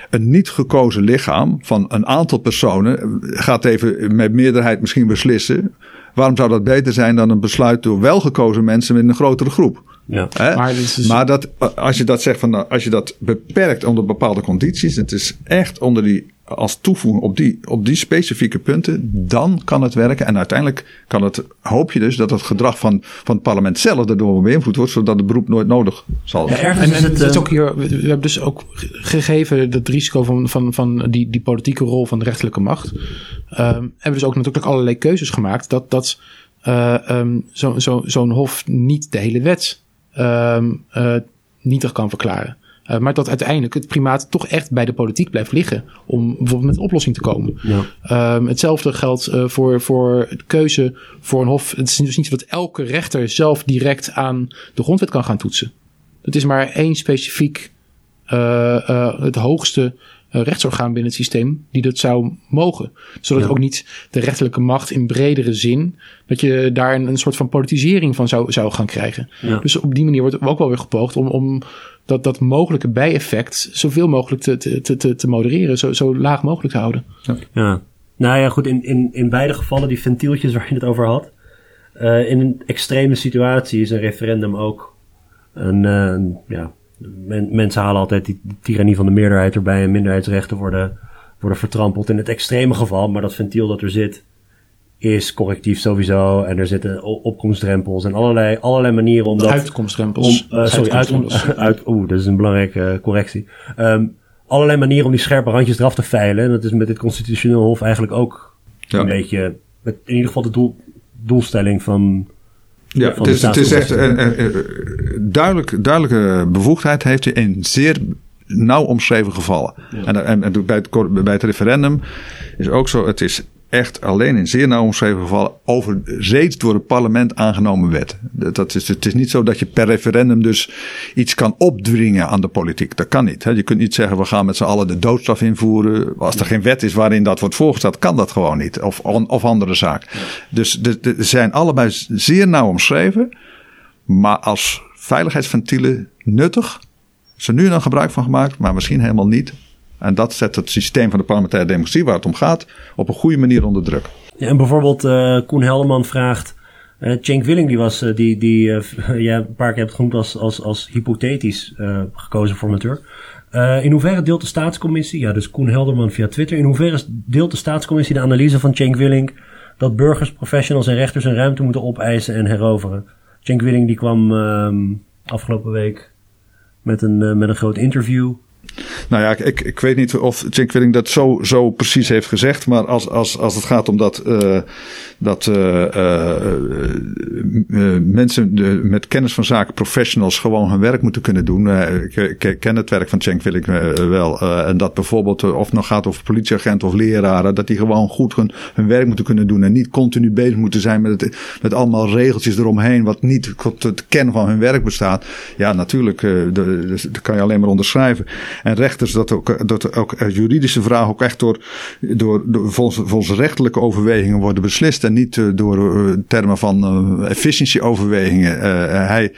S3: een niet gekozen lichaam van een aantal personen gaat even met meerderheid misschien beslissen. Waarom zou dat beter zijn dan een besluit door wel gekozen mensen met een grotere groep? Ja. Maar, dus... maar, dat, als je dat zegt van als je dat beperkt onder bepaalde condities, het is echt onder die als toevoeging op die, op die specifieke punten, dan kan het werken. En uiteindelijk kan het, hoop je dus dat het gedrag van, van het parlement zelf daardoor beïnvloed wordt, zodat het beroep nooit nodig zal zijn.
S2: Ja, en, het, is ook hier, we hebben dus ook gegeven het risico van, van, van die, die politieke rol van de rechterlijke macht. Um, hebben we dus ook natuurlijk allerlei keuzes gemaakt dat, dat uh, um, zo'n zo, zo'n hof niet de hele wet um, uh, nietig kan verklaren. Uh, maar dat uiteindelijk het primaat toch echt bij de politiek blijft liggen. Om bijvoorbeeld met een oplossing te komen. Ja. Um, hetzelfde geldt uh, voor, voor de keuze voor een hof. Het is dus niet zo dat elke rechter zelf direct aan de grondwet kan gaan toetsen. Het is maar één specifiek, uh, het hoogste rechtsorgaan binnen het systeem die dat zou mogen. Zodat ook niet de rechterlijke macht in bredere zin, dat je daar een, een soort van politisering van zou, zou gaan krijgen. Ja. Dus op die manier wordt ook wel weer gepoogd om, om dat, dat mogelijke bijeffect zoveel mogelijk te, te, te, te modereren, zo, zo laag mogelijk te houden.
S1: Ja. ja. Nou ja, goed, in, in, in beide gevallen, die ventieltjes waar je het over had. Uh, in een extreme situatie is een referendum ook een, uh, ja, mensen halen altijd die, die tirannie van de meerderheid erbij en minderheidsrechten worden, worden vertrampeld in het extreme geval, maar dat ventiel dat er zit, is correctief sowieso. En er zitten opkomstdrempels en allerlei, allerlei manieren om dat...
S2: Uitkomstdrempels.
S1: Om, uh, sorry, uit, [LAUGHS] uit, oeh, dat is een belangrijke correctie. Um, allerlei manieren om die scherpe randjes eraf te veilen. En dat is met dit constitutioneel hof eigenlijk ook ja. een beetje... Met in ieder geval de doel, doelstelling van...
S3: Ja, het is, het is echt een, een, duidelijk, duidelijke bevoegdheid heeft hij in zeer nauw omschreven gevallen. Ja. En, en, en bij, het, bij het referendum is ook zo, het is echt alleen in zeer nauw omschreven gevallen over reeds door het parlement aangenomen wet. Dat is, het is niet zo dat je per referendum dus iets kan opdringen aan de politiek. Dat kan niet. Je kunt niet zeggen we gaan met z'n allen de doodstraf invoeren. Als er geen wet is waarin dat wordt voorgesteld, kan dat gewoon niet. Of, of andere zaak. Dus ze zijn allebei zeer nauw omschreven. Maar als veiligheidsventielen nuttig. Ze nu dan gebruik van gemaakt, maar misschien helemaal niet. En dat zet het systeem van de parlementaire democratie, waar het om gaat, op een goede manier onder druk.
S1: Ja, en bijvoorbeeld uh, Koen Helderman vraagt. Uh, Cenk Willing, die was uh, die, die uh, [LAUGHS] een paar keer hebt genoemd als, als, als hypothetisch gekozen formateur. in hoeverre deelt de staatscommissie, ja, dus Koen Helderman via Twitter, in hoeverre deelt de staatscommissie de analyse van Cenk Willing dat burgers, professionals en rechters een ruimte moeten opeisen en heroveren? Cenk Willing die kwam ehm, afgelopen week met een, met een groot interview
S3: nou ja, ik, ik weet niet of Cenk Willing dat zo, zo precies heeft gezegd. Maar als, als, als het gaat om dat, uh, dat uh, uh, mensen met kennis van zaken, professionals, gewoon hun werk moeten kunnen doen. ik, ik, ken het werk van Cenk Willing wel. en dat bijvoorbeeld, of het nou gaat over politieagenten of leraren, dat die gewoon goed hun, hun werk moeten kunnen doen. En niet continu bezig moeten zijn met, het, met allemaal regeltjes eromheen, wat niet tot het kern van hun werk bestaat. Ja, natuurlijk, dat kan je alleen maar onderschrijven. En rechters, dat ook, dat ook juridische vragen ook echt door, door, door volgens, volgens rechtelijke overwegingen worden beslist. En niet uh, door termen van efficiëntieoverwegingen. hij.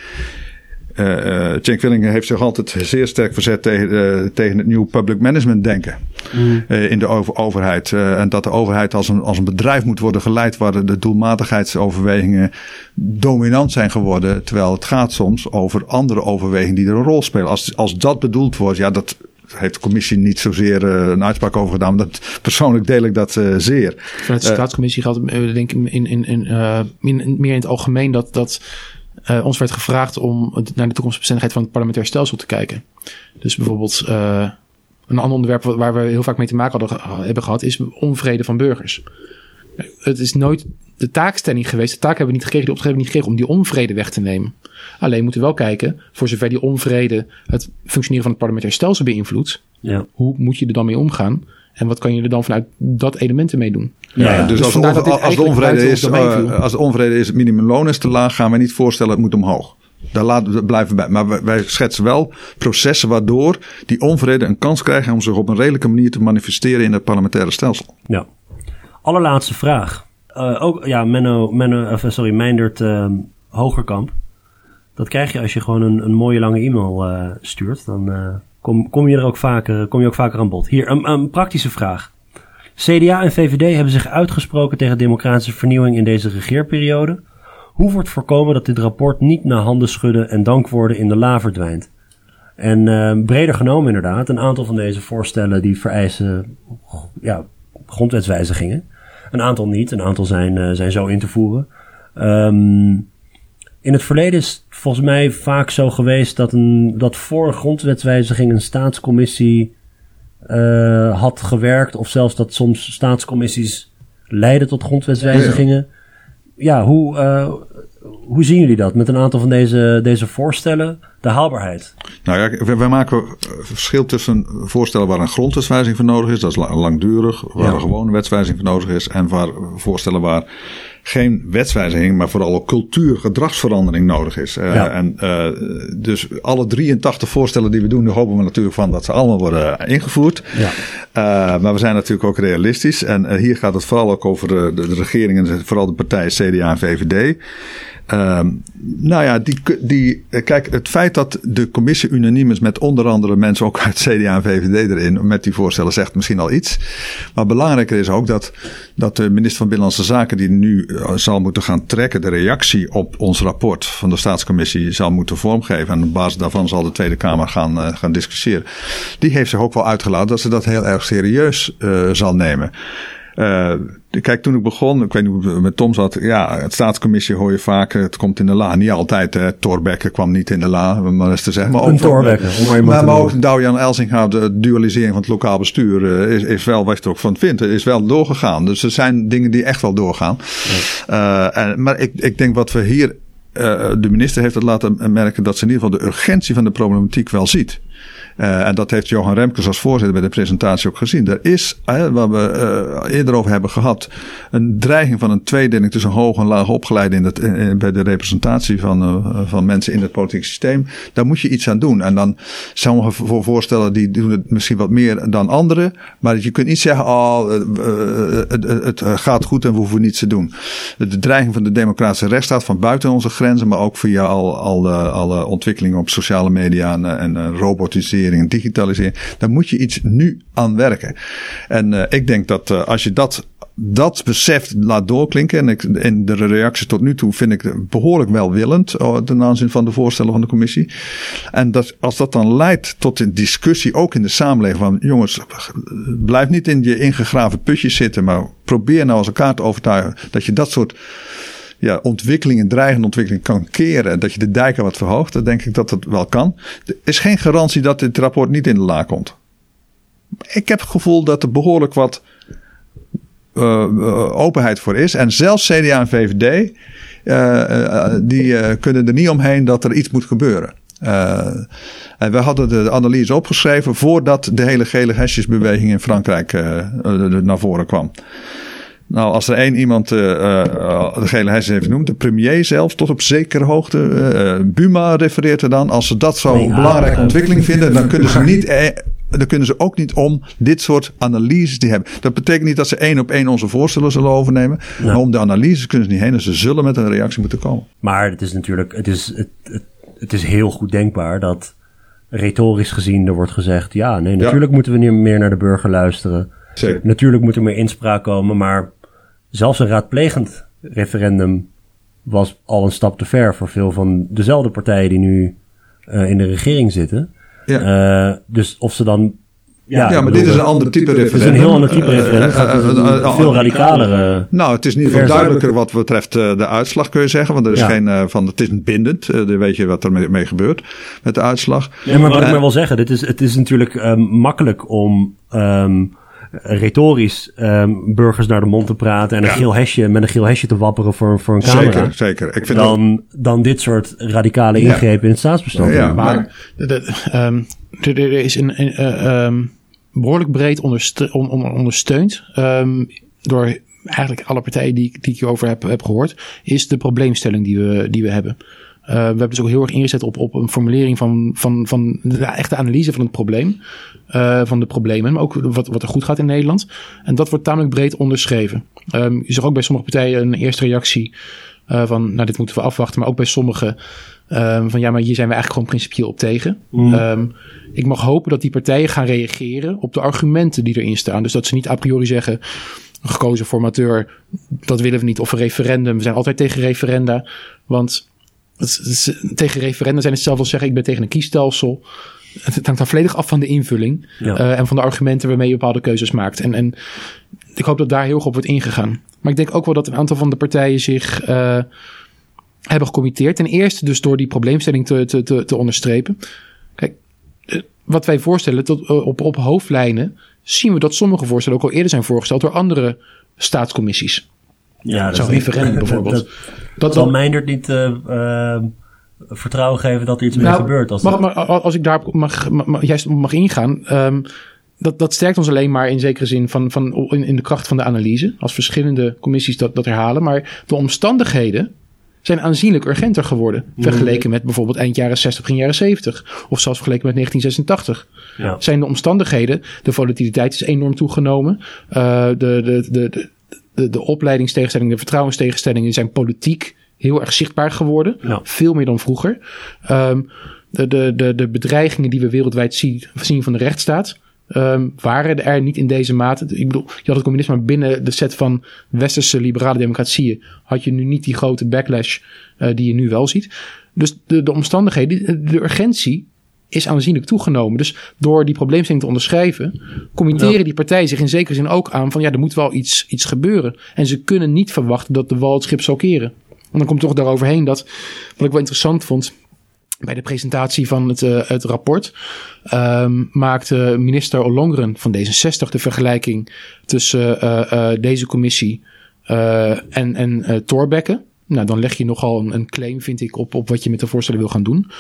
S3: Uh, Cenk Willingen heeft zich altijd zeer sterk verzet tegen, uh, tegen het nieuw public management denken mm. uh, in de over overheid. en dat de overheid als een, als een bedrijf moet worden geleid waar de doelmatigheidsoverwegingen dominant zijn geworden. Terwijl het gaat soms over andere overwegingen die er een rol spelen. Als, als dat bedoeld wordt, ja, dat heeft de commissie niet zozeer een uitspraak over gedaan. Maar dat, persoonlijk deel ik dat uh, zeer.
S2: Vanuit de staatscommissie gaat het denk ik in, in, in, in, meer in het algemeen dat, dat uh, ons werd gevraagd om naar de toekomstbestendigheid van het parlementair stelsel te kijken. Dus bijvoorbeeld uh, een ander onderwerp waar we heel vaak mee te maken hadden, hebben gehad, is onvrede van burgers. Het is nooit de taakstelling geweest, de taak hebben we niet gekregen, de opdracht hebben we niet gekregen om die onvrede weg te nemen. Alleen moeten we wel kijken, voor zover die onvrede het functioneren van het parlementair stelsel beïnvloedt, ja. hoe moet je er dan mee omgaan? En wat kan je er dan vanuit dat elementen mee doen?
S3: Ja, dus, dus, als, als, de onvrede is, uh, als de onvrede is, het minimumloon is te laag, gaan we niet voorstellen het moet omhoog. Daar laten we blijven bij. Maar wij, schetsen wel processen waardoor die onvrede een kans krijgen om zich op een redelijke manier te manifesteren in het parlementaire stelsel.
S1: Ja. Allerlaatste vraag. ook, ja, Menno, Menno sorry, Meindert Hogerkamp. Dat krijg je als je gewoon een, een mooie lange e-mail stuurt. Dan kom, kom, je er ook vaker, kom je ook vaker aan bod. Hier, een, een praktische vraag. CDA en VVD hebben zich uitgesproken tegen democratische vernieuwing in deze regeerperiode. Hoe wordt voorkomen dat dit rapport niet naar handen schudden en dankwoorden in de la verdwijnt? En uh, breder genomen inderdaad, een aantal van deze voorstellen die vereisen ja, grondwetswijzigingen. Een aantal niet, een aantal zijn, uh, zijn zo in te voeren. Um, in het verleden is het volgens mij vaak zo geweest dat, een, dat voor een grondwetswijziging een staatscommissie uh, had gewerkt. Of zelfs dat soms staatscommissies leiden tot grondwetswijzigingen. Ja, hoe, uh, hoe zien jullie dat met een aantal van deze, deze voorstellen? De haalbaarheid.
S3: Nou ja, wij maken verschil tussen voorstellen waar een grondwetswijziging voor nodig is. Dat is langdurig. Waar een gewone wetswijziging voor nodig is. En waar voorstellen waar geen wetswijziging, maar vooral ook cultuur, gedragsverandering nodig is. Uh, en, uh, dus alle 83 voorstellen die we doen, daar hopen we natuurlijk van dat ze allemaal worden ingevoerd. Ja. Uh, maar we zijn natuurlijk ook realistisch. En hier gaat het vooral ook over de, de, de regeringen, vooral de partijen CDA en VVD. Uh, nou ja, die, die, kijk, het feit dat de commissie unaniem is met onder andere mensen ook uit CDA en VVD erin, met die voorstellen, zegt misschien al iets. Maar belangrijker is ook dat, dat de minister van Binnenlandse Zaken, die nu uh, zal moeten gaan trekken, de reactie op ons rapport van de staatscommissie zal moeten vormgeven. En op basis daarvan zal de Tweede Kamer gaan, uh, gaan discussiëren. Die heeft zich ook wel uitgelaten dat ze dat heel erg serieus zal nemen. Uh, kijk, toen ik begon, ik weet niet hoe het met Tom zat. Ja, het staatscommissie hoor je vaak, het komt in de la. Niet altijd, hè. Torbekke kwam niet in de la, maar eens te zeggen. Maar
S1: ook, Torbekke,
S3: maar, maar, maar ook Douwe-Jan Elsinga, de dualisering van het lokaal bestuur, uh, is, is wel, wat je er ook van vindt, is wel doorgegaan. Dus er zijn dingen die echt wel doorgaan. Ja. Uh, en, maar ik, ik denk wat we hier, de minister heeft het laten merken dat ze in ieder geval de urgentie van de problematiek wel ziet. Uh, en dat heeft Johan Remkes als voorzitter bij de presentatie ook gezien. Er is, waar we uh, eerder over hebben gehad, een dreiging van een tweedeling tussen hoog en laag opgeleide in, het, bij de representatie van, van mensen in het politieke systeem. Daar moet je iets aan doen. En dan sommige voor voorstellen die doen het misschien wat meer dan anderen. Maar je kunt niet zeggen, oh, het, het, gaat goed en we hoeven niets te doen. De dreiging van de democratische rechtsstaat van buiten onze grenzen, maar ook via al, al alle ontwikkelingen op sociale media en, en robotisering en digitalisering. Daar moet je iets nu aan werken. En uh, ik denk dat uh, als je dat dat besef laat doorklinken. En, ik, de reactie tot nu toe vind ik behoorlijk welwillend oh, ten aanzien van de voorstellen van de commissie. En dat, als dat dan leidt tot een discussie, ook in de samenleving, van jongens, blijf niet in je ingegraven putjes zitten, maar probeer nou als elkaar te overtuigen dat je dat soort ja, ontwikkelingen, dreigende ontwikkelingen kan keren. Dat je de dijken wat verhoogt, dan denk ik dat dat wel kan. Er is geen garantie dat dit rapport niet in de la komt. Ik heb het gevoel dat er behoorlijk wat uh, openheid voor is. En zelfs CDA en VVD, uh, die kunnen er niet omheen dat er iets moet gebeuren. en we hadden de analyse opgeschreven voordat de hele gele hesjesbeweging in Frankrijk naar voren kwam. Nou, als er één iemand uh, uh, de gele hesjes heeft genoemd, de premier zelfs, tot op zekere hoogte, uh, Buma refereert er dan. Als ze dat zo'n nee, belangrijke ontwikkeling vinden, dan kunnen ze [LAUGHS] niet dan kunnen ze ook niet om dit soort analyses te hebben. Dat betekent niet dat ze één op één onze voorstellen zullen overnemen. Ja. Maar om de analyses kunnen ze niet heen. En ze zullen met een reactie moeten komen.
S1: Maar het is natuurlijk, het is, het, het, het is heel goed denkbaar dat retorisch gezien er wordt gezegd: ja, nee, natuurlijk ja. moeten we nu meer naar de burger luisteren. Zeker. Natuurlijk moet er meer inspraak komen, maar zelfs een raadplegend referendum was al een stap te ver voor veel van dezelfde partijen die nu uh, in de regering zitten. Ja. Uh, dus of ze dan.
S3: Ja, ja maar dit is een ander type referendum.
S1: Het is een heel ander type referendum. Uh, veel radicalere.
S3: Nou, het is in ieder geval duidelijker wat betreft de uitslag, kun je zeggen. Want er is ja. geen van. Het is bindend. dan weet je wat er mee, mee gebeurt met de uitslag.
S1: Ja, maar wat ik maar wil zeggen, dit is, het is natuurlijk um, makkelijk om. Um, retorisch um, burgers naar de mond te praten en een ja. geel hesje met een geel hesje te wapperen voor, voor een camera.
S3: Zeker, zeker.
S1: Ik vind dan, dat... dan dit soort radicale ingrepen ja. in het staatsbestand.
S2: Ja, maar um, er, er is een, een uh, um, behoorlijk breed onderste on, on, ondersteund um, door eigenlijk alle partijen die, die ik over heb, heb gehoord, is de probleemstelling die we, die we hebben. We hebben dus ook heel erg ingezet op, op een formulering van, van, van de echte analyse van het probleem. van de problemen, maar ook wat, wat er goed gaat in Nederland. En dat wordt tamelijk breed onderschreven. Um, je zag ook bij sommige partijen een eerste reactie van, nou dit moeten we afwachten. Maar ook bij sommigen um, van, ja maar hier zijn we eigenlijk gewoon principieel op tegen. Mm. ik mag hopen dat die partijen gaan reageren op de argumenten die erin staan. Dus dat ze niet a priori zeggen, een gekozen formateur, dat willen we niet. Of een referendum, we zijn altijd tegen referenda. Want tegen referenda zijn hetzelfde als zeggen, ik ben tegen een kiesstelsel. Het hangt dan volledig af van de invulling uh, en van de argumenten waarmee je bepaalde keuzes maakt. En, en ik hoop dat daar heel goed op wordt ingegaan. Maar ik denk ook wel dat een aantal van de partijen zich uh, hebben gecommitteerd. Ten eerste dus door die probleemstelling te, te, te, te onderstrepen. Kijk, eh, wat wij voorstellen tot, op, op hoofdlijnen zien we dat sommige voorstellen ook al eerder zijn voorgesteld door andere staatscommissies. Ja, Zo'n referendum [LAUGHS] bijvoorbeeld. Dat,
S1: dat, zal Meindert niet uh, uh, vertrouwen geven dat er iets nou, mee gebeurt.
S2: Als, mag, maar, als ik daar mag, mag, juist mag ingaan. Um, dat, dat sterkt ons alleen maar in zekere zin van, van in, in de kracht van de analyse. Als verschillende commissies dat, dat herhalen. Maar de omstandigheden zijn aanzienlijk urgenter geworden. Mm. Vergeleken met bijvoorbeeld eind jaren 60, begin jaren 70. Of zelfs vergeleken met 1986. Ja. Zijn de omstandigheden, de volatiliteit is enorm toegenomen. Uh, de, de, de, de, de opleidingstegenstellingen, de vertrouwenstegenstellingen zijn politiek heel erg zichtbaar geworden. Ja. Veel meer dan vroeger. Um, de, de, de, de bedreigingen die we wereldwijd zien, zien van de rechtsstaat. Um, waren er niet in deze mate. Ik bedoel, je had het communisme binnen de set van westerse liberale democratieën. had je nu niet die grote backlash uh, die je nu wel ziet. Dus de, de omstandigheden, de urgentie is aanzienlijk toegenomen. Dus door die probleemstelling te onderschrijven, committeren die partijen zich in zekere zin ook aan van ja, er moet wel iets, iets gebeuren. En ze kunnen niet verwachten dat de wal het schip zal keren. En dan komt toch daaroverheen dat, wat ik wel interessant vond, bij de presentatie van het, uh, het rapport um, maakte minister Ollongren van D66 de vergelijking tussen uh, uh, deze commissie en, en Thorbecke. Nou, dan leg je nogal een, een, claim, vind ik, op, op wat je met de voorstellen wil gaan doen.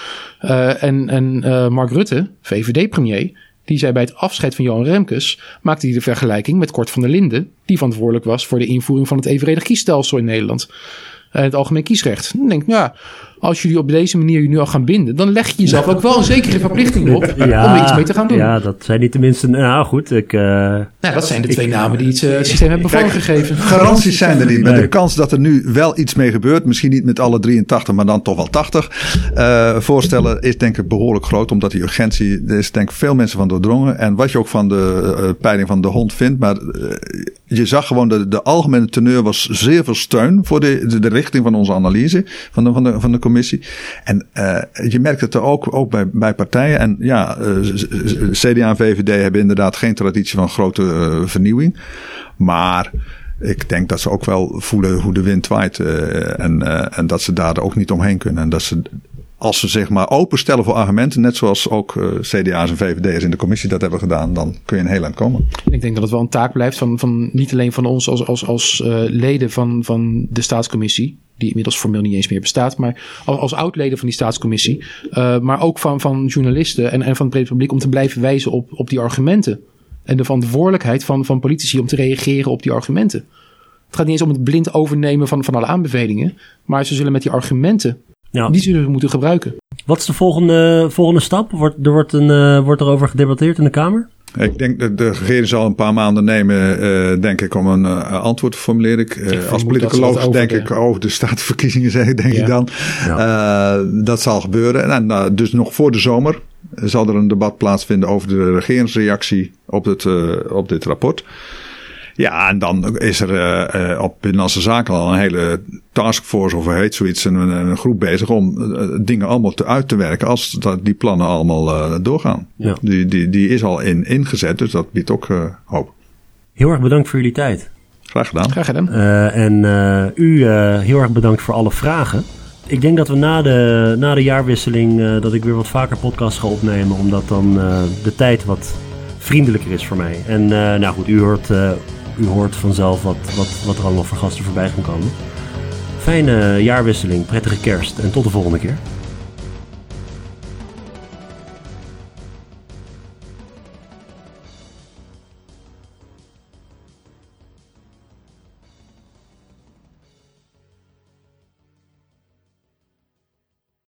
S2: Uh, en en uh, Mark Rutte, VVD-premier, die zei bij het afscheid van Johan Remkes, maakte hij de vergelijking met Kort van der Linden, die verantwoordelijk was voor de invoering van het evenredig kiesstelsel in Nederland. Uh, het algemeen kiesrecht. Dan denk ik, ja, als jullie op deze manier je nu al gaan binden, dan leg je jezelf ook wel een zekere verplichting op [LAUGHS] om er iets mee te gaan doen.
S1: Ja, dat zijn niet tenminste. Nou goed, ik. Uh,
S2: nou, dat zijn de twee namen die het uh, systeem hebben vormgegeven.
S3: Garanties zijn er niet. Maar de kans dat er nu wel iets mee gebeurt, misschien niet met alle 83, maar dan toch wel 80 uh, voorstellen, is denk ik behoorlijk groot. Omdat die urgentie, er is denk ik veel mensen van doordrongen. En wat je ook van de peiling van de hond vindt, maar je zag gewoon de, de algemene teneur was zeer veel steun voor de, de, de richting van onze analyse van de, van de, van de commissie En uh, je merkt het er ook, ook bij, bij partijen. En ja, eh, CDA en VVD hebben inderdaad geen traditie van grote uh, vernieuwing. Maar ik denk dat ze ook wel voelen hoe de wind waait. en, en dat ze daar ook niet omheen kunnen. En dat ze als ze zich maar openstellen voor argumenten, net zoals ook CDA's en VVD'ers in de commissie dat hebben gedaan, dan kun je een heel eind komen.
S2: Ik denk dat het wel een taak blijft van, van niet alleen van ons als, als, als leden van, van de staatscommissie, die inmiddels formeel niet eens meer bestaat, maar als, als oud-leden van die staatscommissie, uh, maar ook van, van journalisten en, en van het brede publiek om te blijven wijzen op, op die argumenten. En de verantwoordelijkheid van, van politici om te reageren op die argumenten. Het gaat niet eens om het blind overnemen van, van alle aanbevelingen, maar ze zullen met die argumenten ja. Die zullen we moeten gebruiken.
S1: Wat is de volgende, volgende stap? Wordt, er wordt, een, uh, wordt erover gedebatteerd in de Kamer?
S3: Ik denk dat de regering zal een paar maanden nemen, uh, denk ik, om een uh, antwoord te formuleren. Ik, uh, als politicoloog denk ik over de statenverkiezingen, [LAUGHS] zeg ik, denk ja. ik dan. Ja. dat zal gebeuren. En dus nog voor de zomer zal er een debat plaatsvinden over de regeringsreactie op, het, op dit rapport. Ja, en dan is er uh, op Binnenlandse Zaken al een hele taskforce of heet zoiets, een, een groep bezig om uh, dingen allemaal te, uit te werken als dat, die plannen allemaal uh, doorgaan. Ja. Die, die, die is al in, ingezet, dus dat biedt ook hoop.
S1: Heel erg bedankt voor jullie tijd.
S3: Graag gedaan.
S2: Graag gedaan.
S1: en u heel erg bedankt voor alle vragen. Ik denk dat we na de, na de jaarwisseling dat ik weer wat vaker podcasts ga opnemen, omdat dan de tijd wat vriendelijker is voor mij. En nou goed, u hoort u hoort vanzelf wat, wat, wat er allemaal voor gasten voorbij gaan komen. Fijne jaarwisseling, prettige kerst en tot de volgende keer.